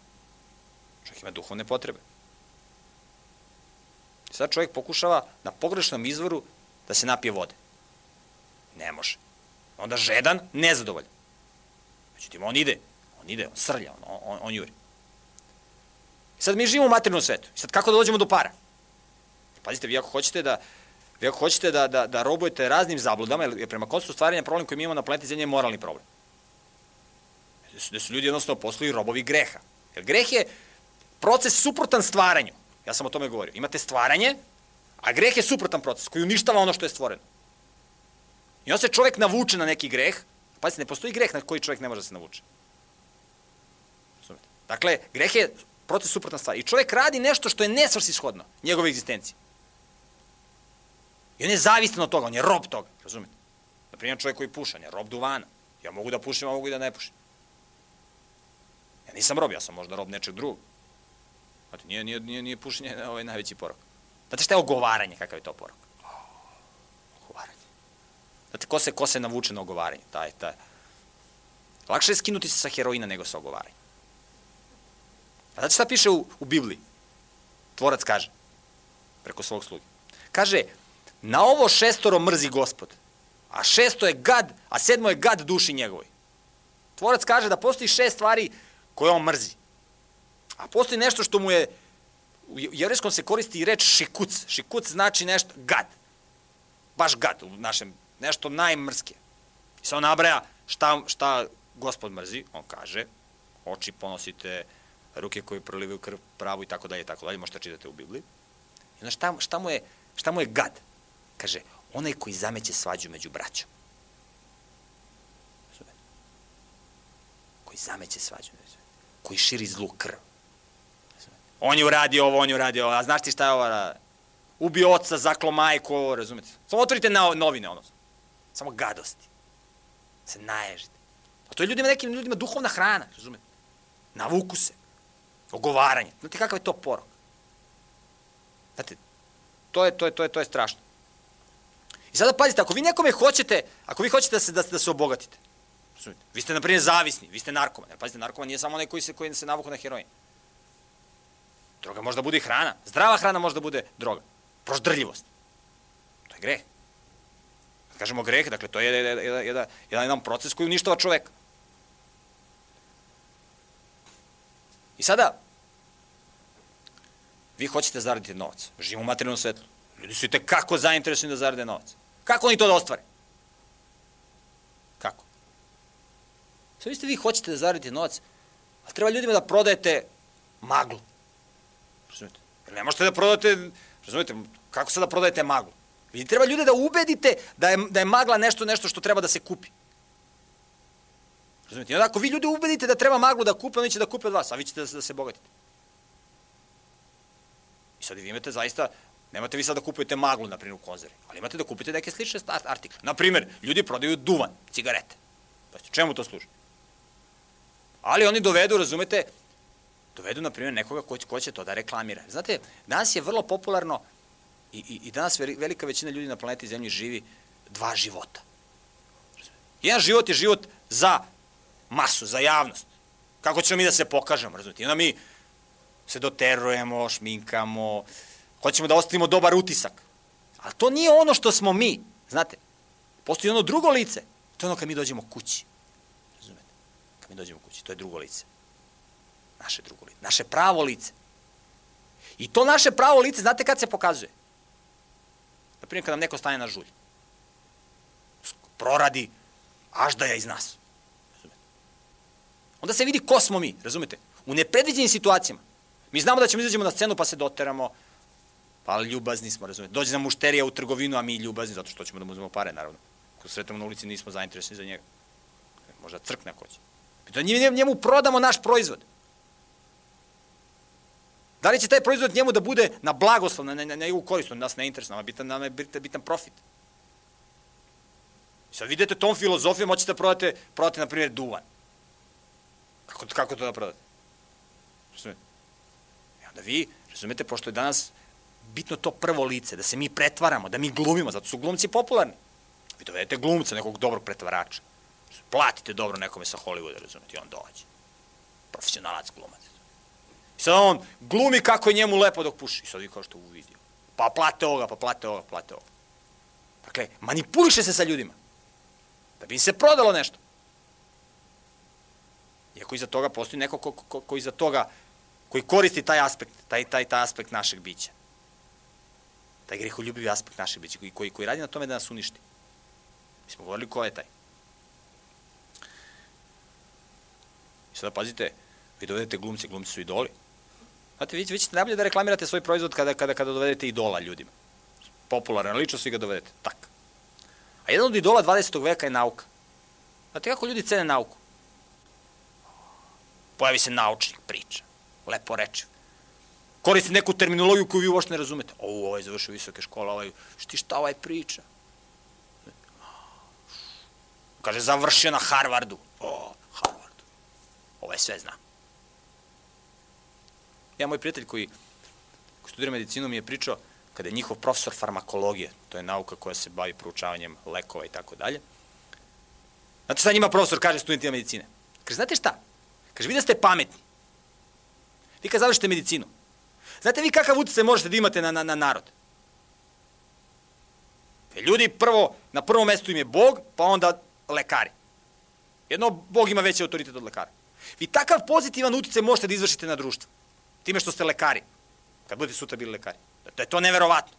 Čovjek ima duhovne potrebe. Sad čovjek pokušava na pogrešnom izvoru da se napije vode. Ne može. Onda žedan, nezadovoljan. Međutim, on ide, on ide, on srlja, on, on, on juri. I sad mi živimo u materijalnom svetu. I sad kako da dođemo do para? Pazite, vi ako hoćete da vi ako hoćete da, da, da robujete raznim zabludama, jer prema konceptu stvaranja problem koji mi imamo na planeti Zemlje je moralni problem. Gde su ljudi jednostavno posluju robovi greha. Jer greh je proces suprotan stvaranju. Ja sam o tome govorio. Imate stvaranje, a greh je suprotan proces koji uništava ono što je stvoreno. I on se čovek navuče na neki greh, Pazite, ne postoji greh na koji čovjek ne može da se navuče. Dakle, greh je proces suprotna stvar. I čovjek radi nešto što je nesvrsishodno njegove egzistencije. I on je zavistan od toga, on je rob toga, razumete? Naprimjer, čovjek koji puša, on je rob duvana. Ja mogu da pušim, a mogu i da ne pušim. Ja nisam rob, ja sam možda rob nečeg drugog. Znate, nije, nije, nije, nije pušenje ovaj najveći porok. Znate šta je ogovaranje, kakav je to porok? Ogovaranje. Znate, ko se, ko se navuče na ogovaranje? Taj, taj. Lakše je skinuti se sa heroina nego sa ogovaranjem. A znate šta piše u, u Bibliji? Tvorac kaže, preko svog sluge. Kaže, na ovo šestoro mrzi gospod, a šesto je gad, a sedmo je gad duši njegovoj. Tvorac kaže da postoji šest stvari koje on mrzi. A postoji nešto što mu je, u jevrejskom se koristi i reč šikuc. Šikuc znači nešto, gad. Baš gad u našem, nešto najmrske. I se on nabraja šta, šta gospod mrzi, on kaže, oči ponosite, ruke koje prolivaju krv pravu i tako dalje tako dalje, možete čitati u Bibliji. I onda šta, šta, mu je, šta mu je gad? Kaže, onaj koji zameće svađu među braćom. Koji zameće svađu među koji širi zlu krv. On je uradio ovo, on je uradio ovo, a znaš ti šta je ovo? Ubio oca, zaklo majku, ovo, razumete? Samo otvorite na novine, ono. Samo gadosti. Se naježite. A to je ljudima, nekim ljudima duhovna hrana, razumete? Navuku se. Ogovaranje. Znate kakav je to porok? Znate, to je, to je, to je, to je strašno. I sada pazite, ako vi nekome hoćete, ako vi hoćete da se, da, da se obogatite? Vi ste, na primjer, zavisni, vi ste narkoman. Pazite, narkoman nije samo onaj koji se, koji se navuku na heroin. Droga može da bude i hrana. Zdrava hrana može da bude droga. Proždrljivost. To je greh. Kad kažemo greh, dakle, to je jedan, jedan, jedan proces koji uništava čoveka. I sada, vi hoćete da zaraditi novac. Živimo u materijalnom svetlu. Ljudi su i tekako zainteresovani da zarade novac. Kako oni to da ostvare? Kako? Sve vi ste vi hoćete da zaradite novac, a treba ljudima da prodajete maglu. Razumete? Ne možete da prodate, razumete, kako sad da prodajete maglu? Vi treba ljude da ubedite da je, da je magla nešto nešto što treba da se kupi. Razumete? I onda ako vi ljude ubedite da treba maglu da kupe, oni će da kupe od vas, a vi ćete da da se bogatite. I sad vi imate zaista, nemate vi sad da kupujete maglu, na primjer, u konzervi, ali imate da kupite neke slične artikle. Na primjer, ljudi prodaju duvan, cigarete. Pa čemu to služi? Ali oni dovedu, razumete, dovedu, na primjer, nekoga ko, ko će to da reklamira. Znate, danas je vrlo popularno i, i, i danas velika većina ljudi na planeti Zemlji živi dva života. Jedan život je život za masu, za javnost. Kako ćemo mi da se pokažemo, razumete? I onda mi se doterujemo, šminkamo, hoćemo da ostavimo dobar utisak. Ali to nije ono što smo mi, znate. Postoji ono drugo lice, to je ono kad mi dođemo kući mi dođemo kući. To je drugo lice. Naše drugo lice. Naše pravo lice. I to naše pravo lice, znate kad se pokazuje? Naprimjer, kad nam neko stane na žulj. Proradi aždaja iz nas. Razumete? Onda se vidi ko smo mi, razumete? U nepredviđenim situacijama. Mi znamo da ćemo izađemo na scenu pa se doteramo, pa ljubazni smo, razumete? Dođe nam mušterija u trgovinu, a mi ljubazni, zato što ćemo da mu uzmemo pare, naravno. Ko sretamo na ulici, nismo zainteresni za njega. Možda crkne ko će. Da njemu prodamo naš proizvod. Da li će taj proizvod njemu da bude na blagoslov, na, na, na njegovu nas ne interesuje, nama bitan, nama je bitan, bitan profit. I sad vidite tom filozofijom, hoćete da prodate, prodate, na primjer, duvan. Kako, kako to da prodate? Razumete? I onda vi, razumete, pošto je danas bitno to prvo lice, da se mi pretvaramo, da mi glumimo, zato su glumci popularni. Vi dovedete glumca, nekog dobrog pretvarača. Platite dobro nekome sa Hollywooda, razumete, i on dođe. Profesionalac glumac. I sad on glumi kako je njemu lepo dok puši. I sad vi kao što uvidio. Pa plate ovoga, pa plate ovoga, plate ovoga. Dakle, manipuliše se sa ljudima. Da bi im se prodalo nešto. Iako iza toga postoji neko ko, ko, ko iza toga, koji koristi taj aspekt, taj, taj, taj aspekt našeg bića. Taj greholjubivi aspekt našeg bića, koji, koji, koji radi na tome da nas uništi. Mi smo govorili ko je taj. I sada pazite, vi dovedete glumce, glumci su idoli. Znate, vi, vi ćete najbolje da reklamirate svoj proizvod kada, kada, kada dovedete idola ljudima. Popularan, lično svi ga dovedete. Tak. A jedan od idola 20. veka je nauka. Znate kako ljudi cene nauku? Pojavi se naučnik, priča, lepo reče. Koristi neku terminologiju koju vi uopšte ne razumete. O, ovaj završio visoke škole, ovaj, šti šta ovaj priča? Kaže, završio na Harvardu. O, Harvardu. Ovaj sve zna. Ja, moj prijatelj koji, koji studira medicinu mi je pričao, kada je njihov profesor farmakologije, to je nauka koja se bavi proučavanjem lekova i tako dalje, Znate šta njima profesor kaže studentima medicine? Kaže, znate šta? Kaže, vi da ste pametni. Vi kad završite medicinu, znate vi kakav utjecaj možete da imate na, na, na narod? Ljudi prvo, na prvom mestu im je Bog, pa onda lekari. Jedno, Bog ima veći autoritet od lekara. Vi takav pozitivan utjecaj možete da izvršite na društvo. Time što ste lekari. Kad budete sutra bili lekari. Da je to neverovatno.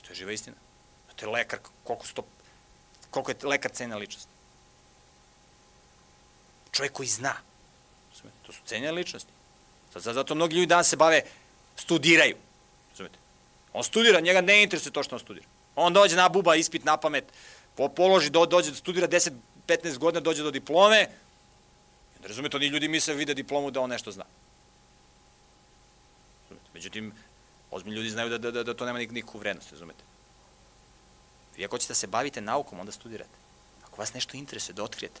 I to je živa istina. Da to je lekar, koliko su to koliko je lekar cena ličnosti. Čovjek koji zna. To su cenjene ličnosti. Zato mnogi ljudi danas se bave, studiraju. Razumete? On studira, njega ne interesuje to što on studira. On dođe na buba, ispit na pamet, položi, do, dođe studira 10-15 godina, dođe do diplome. Razumete, oni ljudi misle vide diplomu da on nešto zna. Međutim, ozbiljni ljudi znaju da, da, da, da to nema nikakvu vrednost, razumete? Vi ako ćete da se bavite naukom, onda studirate. Ako vas nešto interesuje, da otkrijete.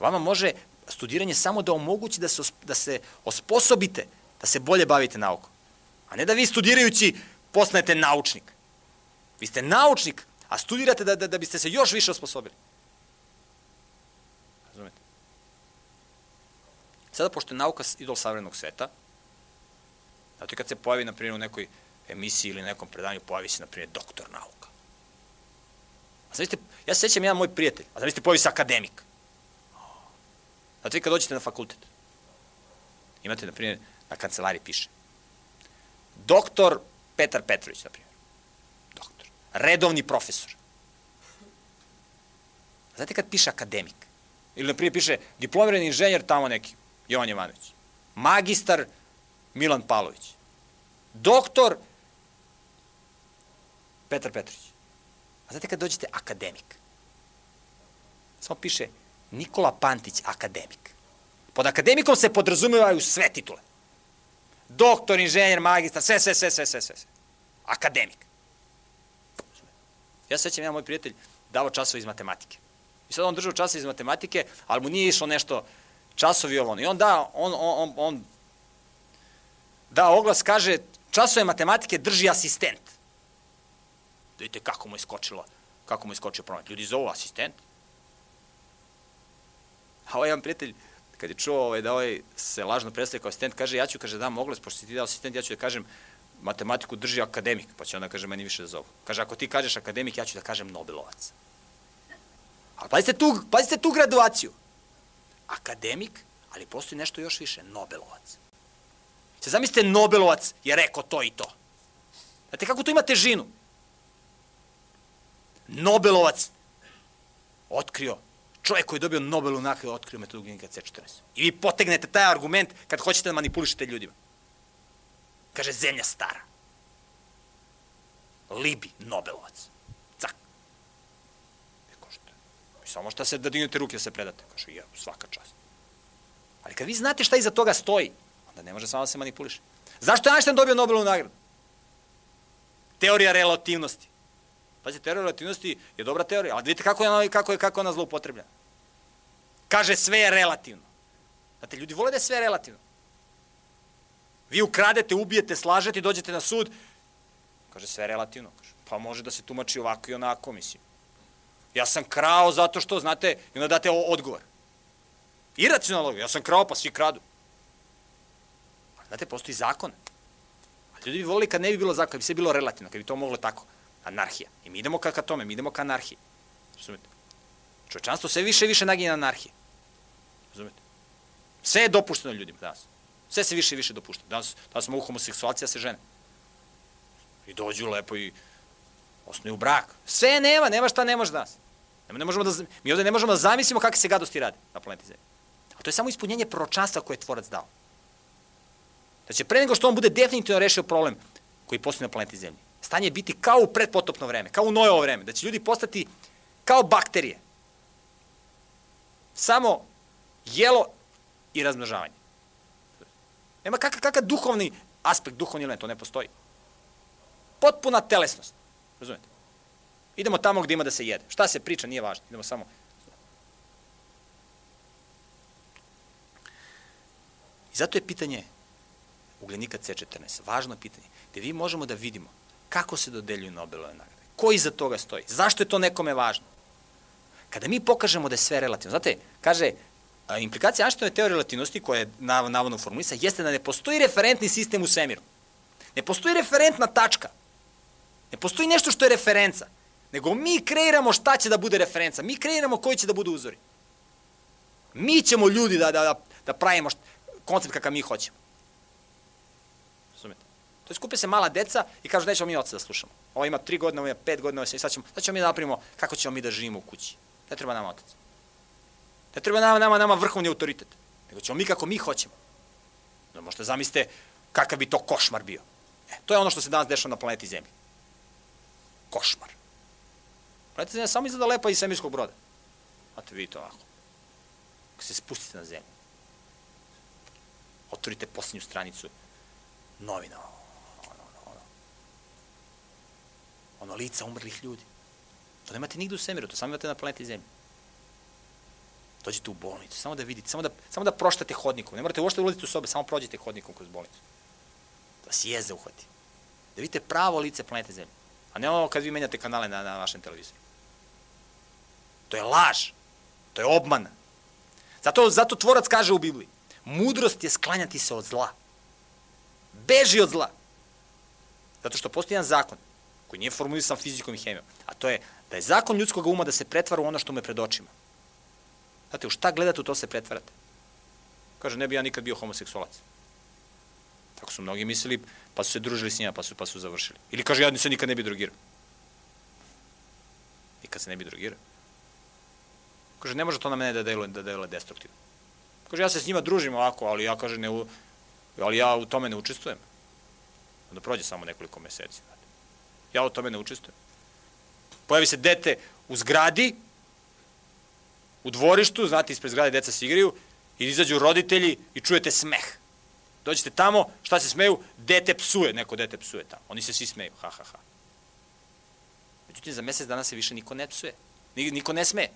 Vama može studiranje samo da omogući da se, da se osposobite, da se bolje bavite naukom. A ne da vi studirajući postanete naučnik. Vi ste naučnik, a studirate da, da, da biste se još više osposobili. Razumete? Sada, pošto je nauka idol savremenog sveta, zato kad se pojavi, na primjer, u nekoj emisiji ili nekom predanju, pojavi se, na primjer, doktor nauka. Zamislite, ja se sećam jedan moj prijatelj, a zamislite pojavi se akademik. Znate vi kad dođete na fakultet, imate, na primjer, na kancelariji piše, doktor Petar Petrović, na primjer, doktor, redovni profesor. Znate kad piše akademik, ili, na primjer, piše diplomirani inženjer tamo neki, Jovan Jovanović, magistar Milan Pavlović, doktor Petar Petrović. A znate kad dođete akademik? Samo piše Nikola Pantić, akademik. Pod akademikom se podrazumevaju sve titule. Doktor, inženjer, magistar, sve, sve, sve, sve, sve, sve. Akademik. Ja sećam, jedan moj prijatelj davo časove iz matematike. I sad on držao časove iz matematike, ali mu nije išlo nešto časovi ovo. I on da, on, on, on da oglas, kaže, časove matematike drži asistent. Da vidite kako mu je skočilo, kako mu je skočio promet. Ljudi zovu asistent. A ovaj jedan prijatelj, kad je čuo ovaj, da ovaj se lažno predstavlja kao asistent, kaže, ja ću, kaže, da oglas, pošto si ti dao asistent, ja ću da kažem, matematiku drži akademik, pa će onda, kaže, meni više da zovu. Kaže, ako ti kažeš akademik, ja ću da kažem Nobelovac. Ali pazite tu, pazite tu graduaciju. Akademik, ali postoji nešto još više, Nobelovac. Se zamislite, Nobelovac je rekao to i to. Znate kako to ima težinu? Nobelovac otkrio, čovjek koji je dobio Nobelu nagradu otkrio metodu genika C14. I vi potegnete taj argument kad hoćete da manipulišete ljudima. Kaže, zemlja stara. Libi, Nobelovac. Cak. I kažete, vi samo šta se da dignete ruke da se predate. Kaže, ja, svaka čast. Ali kad vi znate šta iza toga stoji, onda ne može samo da se manipuliše. Zašto je Einstein dobio Nobelovu nagradu? Teorija relativnosti. Pazite, teorija relativnosti je dobra teorija, ali vidite kako je ona, kako je, kako je ona zloupotrebljena. Kaže sve je relativno. Znate, ljudi vole da je sve relativno. Vi ukradete, ubijete, slažete i dođete na sud, kaže sve je relativno. Kaže, pa može da se tumači ovako i onako, mislim. Ja sam krao zato što, znate, i onda date odgovor. Iracionalno, ja sam krao, pa svi kradu. Znate, postoji zakon. A ljudi bi volili kad ne bi bilo zakon, kad bi sve bilo relativno, kad bi to moglo tako anarhija. I mi idemo ka, ka tome, mi idemo ka anarhiji. Razumete? Čovečanstvo sve više i više naginje na anarhije. Razumete? Sve je dopušteno ljudima danas. Sve se više i više dopušta. Danas, danas mogu homoseksualcija se žene. I dođu lepo i osnuju brak. Sve nema, nema šta ne može danas. Ne možemo da, mi ovde ne možemo da zamislimo kakve se gadosti radi na planeti Zemlji. A to je samo ispunjenje proročanstva koje je tvorac dao. Da će pre nego što on bude definitivno rešio problem koji postoji na planeti Zemlji, stanje biti kao u predpotopno vreme, kao u Nojevo vreme, da će ljudi postati kao bakterije. Samo jelo i razmnožavanje. Nema kakav, kakav duhovni aspekt, duhovni ili to ne postoji. Potpuna telesnost. Razumete? Idemo tamo gde ima da se jede. Šta se priča, nije važno. Idemo samo... I zato je pitanje ugljenika C14 važno pitanje, gde vi možemo da vidimo kako se dodeljuju Nobelove nagrade. Ko iza toga stoji? Zašto je to nekome važno? Kada mi pokažemo da je sve relativno, znate, kaže, implikacija Einsteinove teorije relativnosti, koja je navodno formulisa, jeste da ne postoji referentni sistem u svemiru. Ne postoji referentna tačka. Ne postoji nešto što je referenca. Nego mi kreiramo šta će da bude referenca. Mi kreiramo koji će da budu uzori. Mi ćemo ljudi da, da, da, da pravimo koncept kakav mi hoćemo. Razumete? To je skupe se mala deca i kažu nećemo mi oca da slušamo. Ovo ima tri godine, ovo ima pet godina, ovo sad ćemo, sad ćemo mi da napravimo kako ćemo mi da živimo u kući. Ne treba nama otac. Ne treba nama, nama, nama vrhovni autoritet. Nego ćemo mi kako mi hoćemo. Da možete zamislite kakav bi to košmar bio. E, to je ono što se danas dešava na planeti Zemlji. Košmar. Planeta Zemlja samo izgleda lepa iz svemirskog broda. Znate, vidite ovako. Kad se spustite na Zemlju, otvorite posljednju stranicu novina, ono, ono, ono, ono lica umrlih ljudi. To nemate nigde u svemiru, to samo imate na planeti Zemlji. Dođite u bolnicu, samo da vidite, samo da, samo da proštate hodnikom. Ne morate uopšte ulaziti u sobe, samo prođite hodnikom kroz bolnicu. Da vas jeze uhvati. Da vidite pravo lice planete Zemlje. A ne ono kad vi menjate kanale na, na vašem televizoru. To je laž. To je obmana. Zato, zato tvorac kaže u Bibliji, mudrost je sklanjati se od zla. Beži od zla. Zato što postoji jedan zakon koji nije formulisan fizikom i hemijom, a to je da je zakon ljudskog uma da se pretvara u ono što mu je pred očima. Znate, u šta gledate, u to se pretvarate. Kaže, ne bi ja nikad bio homoseksualac. Tako su mnogi mislili, pa su se družili s njima, pa su, pa su završili. Ili kaže, ja se nikad ne bi drogirao. Nikad se ne bi drogirao. Kaže, ne može to na mene da deluje, da deluje destruktivno. Kaže, ja se s njima družim ovako, ali ja, kaže, ne, ali ja u tome ne učestvujem. Onda prođe samo nekoliko meseci. Ja u tome ne učestvujem. Pojavi se dete u zgradi, u dvorištu, znate, ispred zgrade deca se igraju, i izađu roditelji i čujete smeh. Dođete tamo, šta se smeju? Dete psuje, neko dete psuje tamo. Oni se svi smeju, ha, ha, ha. Međutim, za mesec dana se više niko ne psuje. Niko ne sme.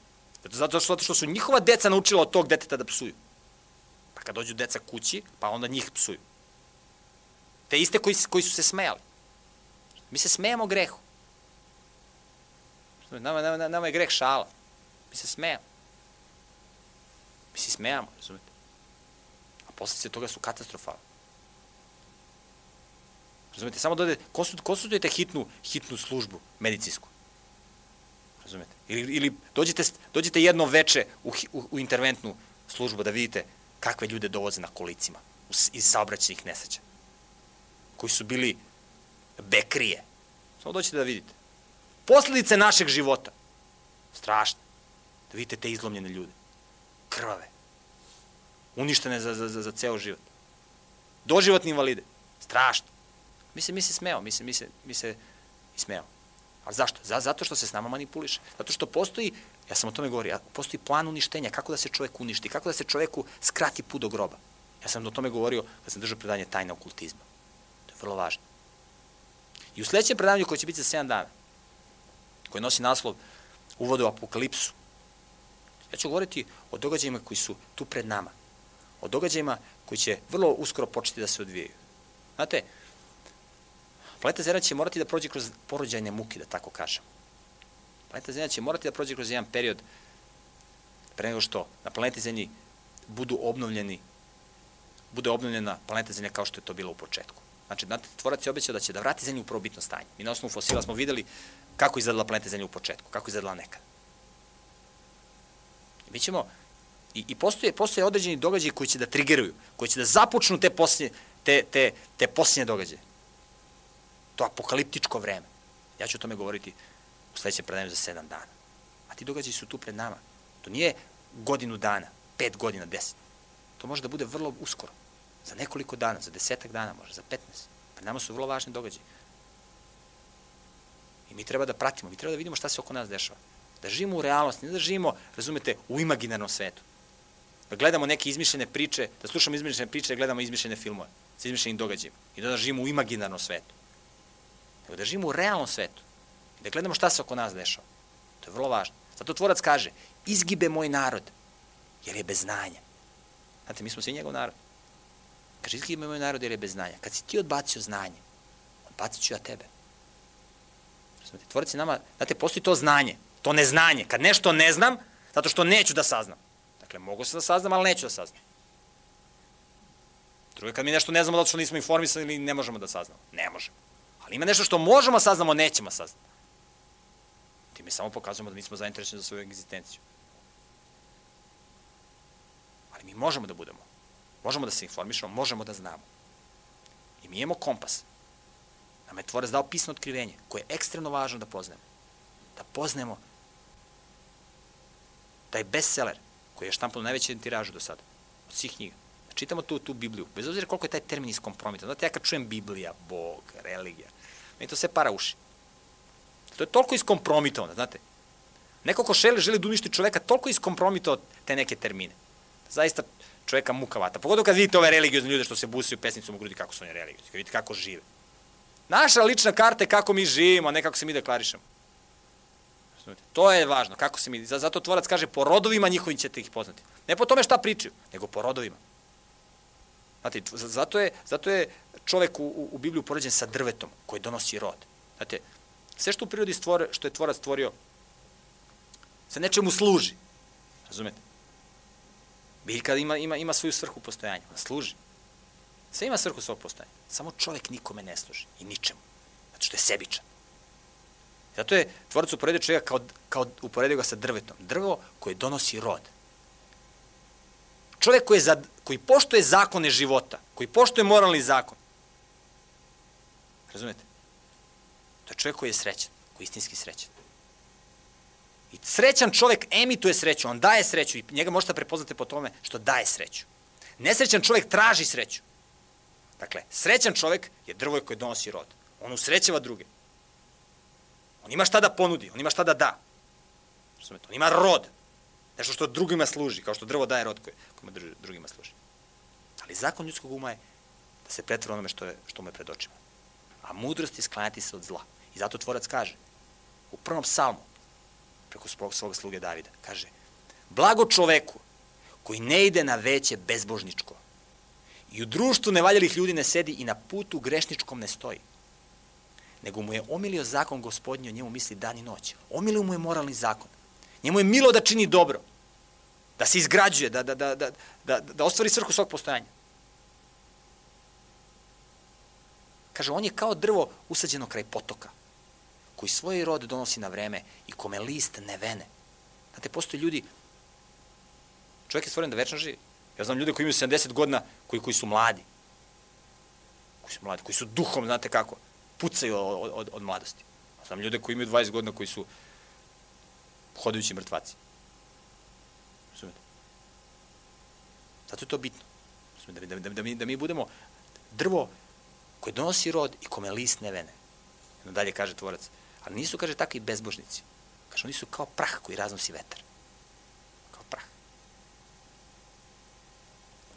Zato što, zato što su njihova deca naučila od tog deteta da psuju. Pa kad dođu deca kući, pa onda njih psuju. Te iste koji, koji su se smejali. Mi se smejemo grehu. Nama, nama, nama je greh šala. Mi se smejamo. Mi se smejamo, razumete? A posljedice toga su katastrofalne. Razumete? Samo dode, konsultujete hitnu, hitnu službu medicinsku. Razumete? Ili, ili dođete, dođete jedno veče u, u, u interventnu službu da vidite kakve ljude dovoze na kolicima iz saobraćenih nesreća. Koji su bili bekrije. Samo doćete da vidite. Posledice našeg života. Strašne. Da vidite te izlomljene ljude. Krvave. Uništene za, za, za, za ceo život. Doživotni invalide. Strašno. Mi se, mi se smeo, mi se, mi se, mi se smeo. Ali zašto? Zato što se s nama manipuliše. Zato što postoji, ja sam o tome govorio, postoji plan uništenja, kako da se čovek uništi, kako da se čoveku skrati put do groba. Ja sam o tome govorio kad sam držao predanje tajna okultizma. To je vrlo važno. I u sledećem predavanju koje će biti za 7 dana, koje nosi naslov Uvode u apokalipsu, ja ću govoriti o događajima koji su tu pred nama. O događajima koji će vrlo uskoro početi da se odvijaju. Znate, Planeta Zemlja će morati da prođe kroz porođajne muke, da tako kažem. Planeta Zemlja će morati da prođe kroz jedan period pre nego što na planeti Zemlji budu obnovljeni, bude obnovljena planeta Zemlja kao što je to bilo u početku. Znači, tvorac je obećao da će da vrati Zemlju u prvobitno stanje. Mi na osnovu fosila smo videli kako izgledala planeta Zemlja u početku, kako izgledala nekada. I mi ćemo, i, i postoje, postoje određeni događaji koji će da trigeruju, koji će da započnu te posljednje, te, te, te posljednje događaje to apokaliptičko vreme. Ja ću o tome govoriti u sledećem predavanju za sedam dana. A ti događaji su tu pred nama. To nije godinu dana, pet godina, deset. To može da bude vrlo uskoro. Za nekoliko dana, za desetak dana, može za petnaest. Pred nama su vrlo važni događaji. I mi treba da pratimo, mi treba da vidimo šta se oko nas dešava. Da živimo u realnosti, ne da živimo, razumete, u imaginarnom svetu. da gledamo neke izmišljene priče, da slušamo izmišljene priče, da gledamo izmišljene filmove sa izmišljenim događajima i da živimo u imaginarnom svetu. Nego da živimo u realnom svetu i da gledamo šta se oko nas dešava. To je vrlo važno. Zato tvorac kaže, izgibe moj narod, jer je bez znanja. Znate, mi smo svi njegov narod. Kaže, izgibe moj narod jer je bez znanja. Kad si ti odbacio znanje, odbacit ću ja tebe. Znate, tvorac nama, znate, postoji to znanje, to neznanje. Kad nešto ne znam, zato što neću da saznam. Dakle, mogu se da saznam, ali neću da saznam. Drugo je kad mi nešto ne znamo zato što nismo informisani ili ne možemo da saznamo. Ne možemo. Ali ima nešto što možemo da saznamo, nećemo saznamo. Ti mi samo pokazujemo da nismo zainteresovani za svoju egzistenciju. Ali mi možemo da budemo. Možemo da se informišemo, možemo da znamo. I mi imamo kompas. Nam je tvorac dao pisno otkrivenje, koje je ekstremno važno da poznamo. Da poznemo taj bestseller, koji je štampan u najvećem tiražu do sada, od svih knjiga. Da čitamo tu, tu Bibliju, bez obzira koliko je taj termin iskompromitan. Znate, ja kad čujem Biblija, Bog, religija, meni to sve para uši. To je toliko iskompromitovano, znate. Neko ko šeli, želi da uništi čoveka, toliko iskompromitovao te neke termine. Zaista čoveka mukavata. Pogotovo kad vidite ove religiozne ljude što se busaju pesnicom u grudi, kako su oni religiozni, kad vidite kako žive. Naša lična karta je kako mi živimo, a ne kako se mi deklarišemo. To je važno, kako se mi, zato tvorac kaže, po rodovima njihovim ćete ih poznati. Ne po tome šta pričaju, nego po rodovima. Znate, zato je, zato je čovek u, u, u Bibliju poređen sa drvetom koji donosi rod. Znate, sve što u prirodi stvore, što je tvorac stvorio, se nečemu služi. Razumete? Biljka ima, ima, ima svoju svrhu postojanja, ona služi. Sve ima svrhu svog postojanja. Samo čovek nikome ne služi i ničemu. Zato što je sebičan. Zato je tvorac uporedio čovjeka kao, kao uporedio ga sa drvetom. Drvo koje donosi rod. Čovjek koji, za, koji poštuje zakone života, koji poštuje moralni zakon. Razumete? To je čovjek koji je srećan, koji je istinski srećan. I srećan čovjek emituje sreću, on daje sreću i njega možete prepoznati po tome što daje sreću. Nesrećan čovjek traži sreću. Dakle, srećan čovjek je drvo koje donosi rod. On usrećeva druge. On ima šta da ponudi, on ima šta da da. Razumete? On ima rod. Nešto što drugima služi, kao što drvo daje rod koje, kojima drugima služi. Ali zakon ljudskog uma je da se pretvore onome što, je, što mu je pred očima. A mudrost je sklanjati se od zla. I zato tvorac kaže, u prvom psalmu, preko svog sluge Davida, kaže, blago čoveku koji ne ide na veće bezbožničko i u društvu nevaljalih ljudi ne sedi i na putu grešničkom ne stoji nego mu je omilio zakon gospodnji, o njemu misli dan i noć. Omilio mu je moralni zakon. Njemu je milo da čini dobro, da se izgrađuje, da, da, da, da, da, da ostvari svrhu svog postojanja. Kaže, on je kao drvo usađeno kraj potoka, koji svoj rod donosi na vreme i kome list ne vene. Znate, postoje ljudi, čovjek je stvoren da večno živi. Ja znam ljude koji imaju 70 godina, koji, koji su mladi. Koji su mladi, koji su duhom, znate kako pucaju od, od, od mladosti. Znam ljude koji imaju 20 godina koji su hodajući mrtvaci. Razumete? Zato je to bitno. Da, da, da, da, mi, da mi budemo drvo koje donosi rod i kome list ne vene. Dalje kaže tvorac. Ali nisu, kaže, takvi bezbožnici. Kaže, oni su kao prah koji raznosi vetar.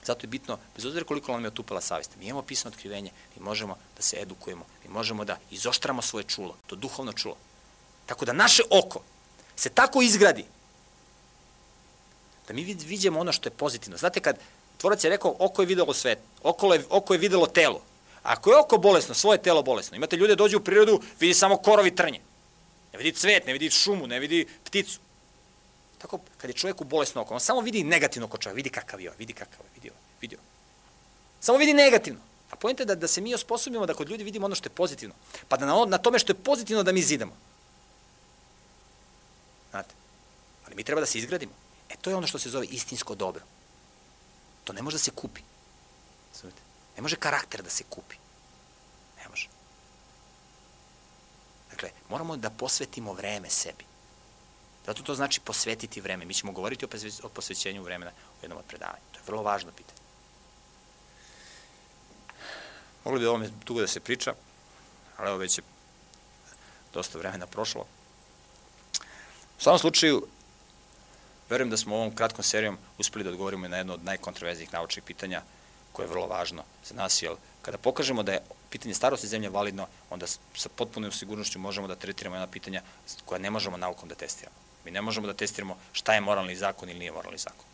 Zato je bitno, bez obzira koliko nam je otupala savest, mi imamo pisano otkrivenje, mi možemo da se edukujemo, mi možemo da izoštramo svoje čulo, to duhovno čulo. Tako da naše oko se tako izgradi da mi vidimo ono što je pozitivno. Znate, kad tvorac je rekao oko je videlo svet, oko je, oko je videlo telo. Ako je oko bolesno, svoje telo bolesno, imate ljude dođu u prirodu, vidi samo korovi trnje. Ne vidi cvet, ne vidi šumu, ne vidi pticu. Tako, kad je čovjek u bolesno oko, on samo vidi negativno oko čovjeka, vidi kakav je, vidi kakav je, vidi, vidi. Samo vidi negativno. A pojente da, da se mi osposobimo da kod ljudi vidimo ono što je pozitivno. Pa da na, na tome što je pozitivno da mi zidamo. Znate? Ali mi treba da se izgradimo. E, to je ono što se zove istinsko dobro. To ne može da se kupi. Ne može karakter da se kupi. Ne može. Dakle, moramo da posvetimo vreme sebi. Zato to znači posvetiti vreme. Mi ćemo govoriti o posvećenju vremena u jednom od predavanja. To je vrlo važno pitanje. Mogli bi o ovome dugo da se priča, ali evo već je dosta vremena prošlo. U svakom slučaju, Verujem da smo ovom kratkom serijom uspeli da odgovorimo na jedno od najkontroverzijih naučnih pitanja koje je vrlo važno za nas, jer kada pokažemo da je pitanje starosti zemlje validno, onda sa potpunom sigurnošću možemo da tretiramo jedna pitanja koja ne možemo naukom da testiramo. Mi ne možemo da testiramo šta je moralni zakon ili nije moralni zakon.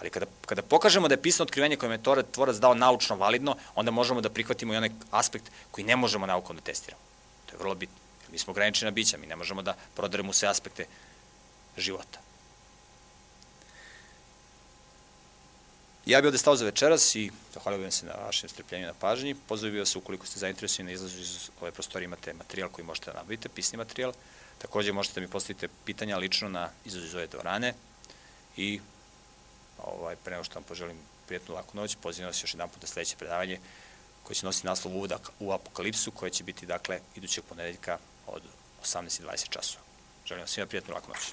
Ali kada, kada pokažemo da je pisano otkrivenje koje je tvorac dao naučno validno, onda možemo da prihvatimo i onaj aspekt koji ne možemo naukom da testiramo. To je vrlo bitno. Mi smo ograničena bića, mi ne možemo da prodaremo sve aspekte života. Ja bih ovde stao za večeras i zahvalio bih se na vašem strpljenju na pažnji. Pozovio bih vas ukoliko ste zainteresovani na izlazu iz ove prostorije imate materijal koji možete da nabavite, pisni materijal. Takođe možete da mi postavite pitanja lično na izlazu iz ove dvorane i ovaj, pre nego što vam poželim prijatnu laku noć, pozivam vas još jedan put na sledeće predavanje koje će nositi naslov Uvodak u apokalipsu, koje će biti, dakle, idućeg ponedeljka od 18.20 časova. Želim vam svima prijatnu laku noć.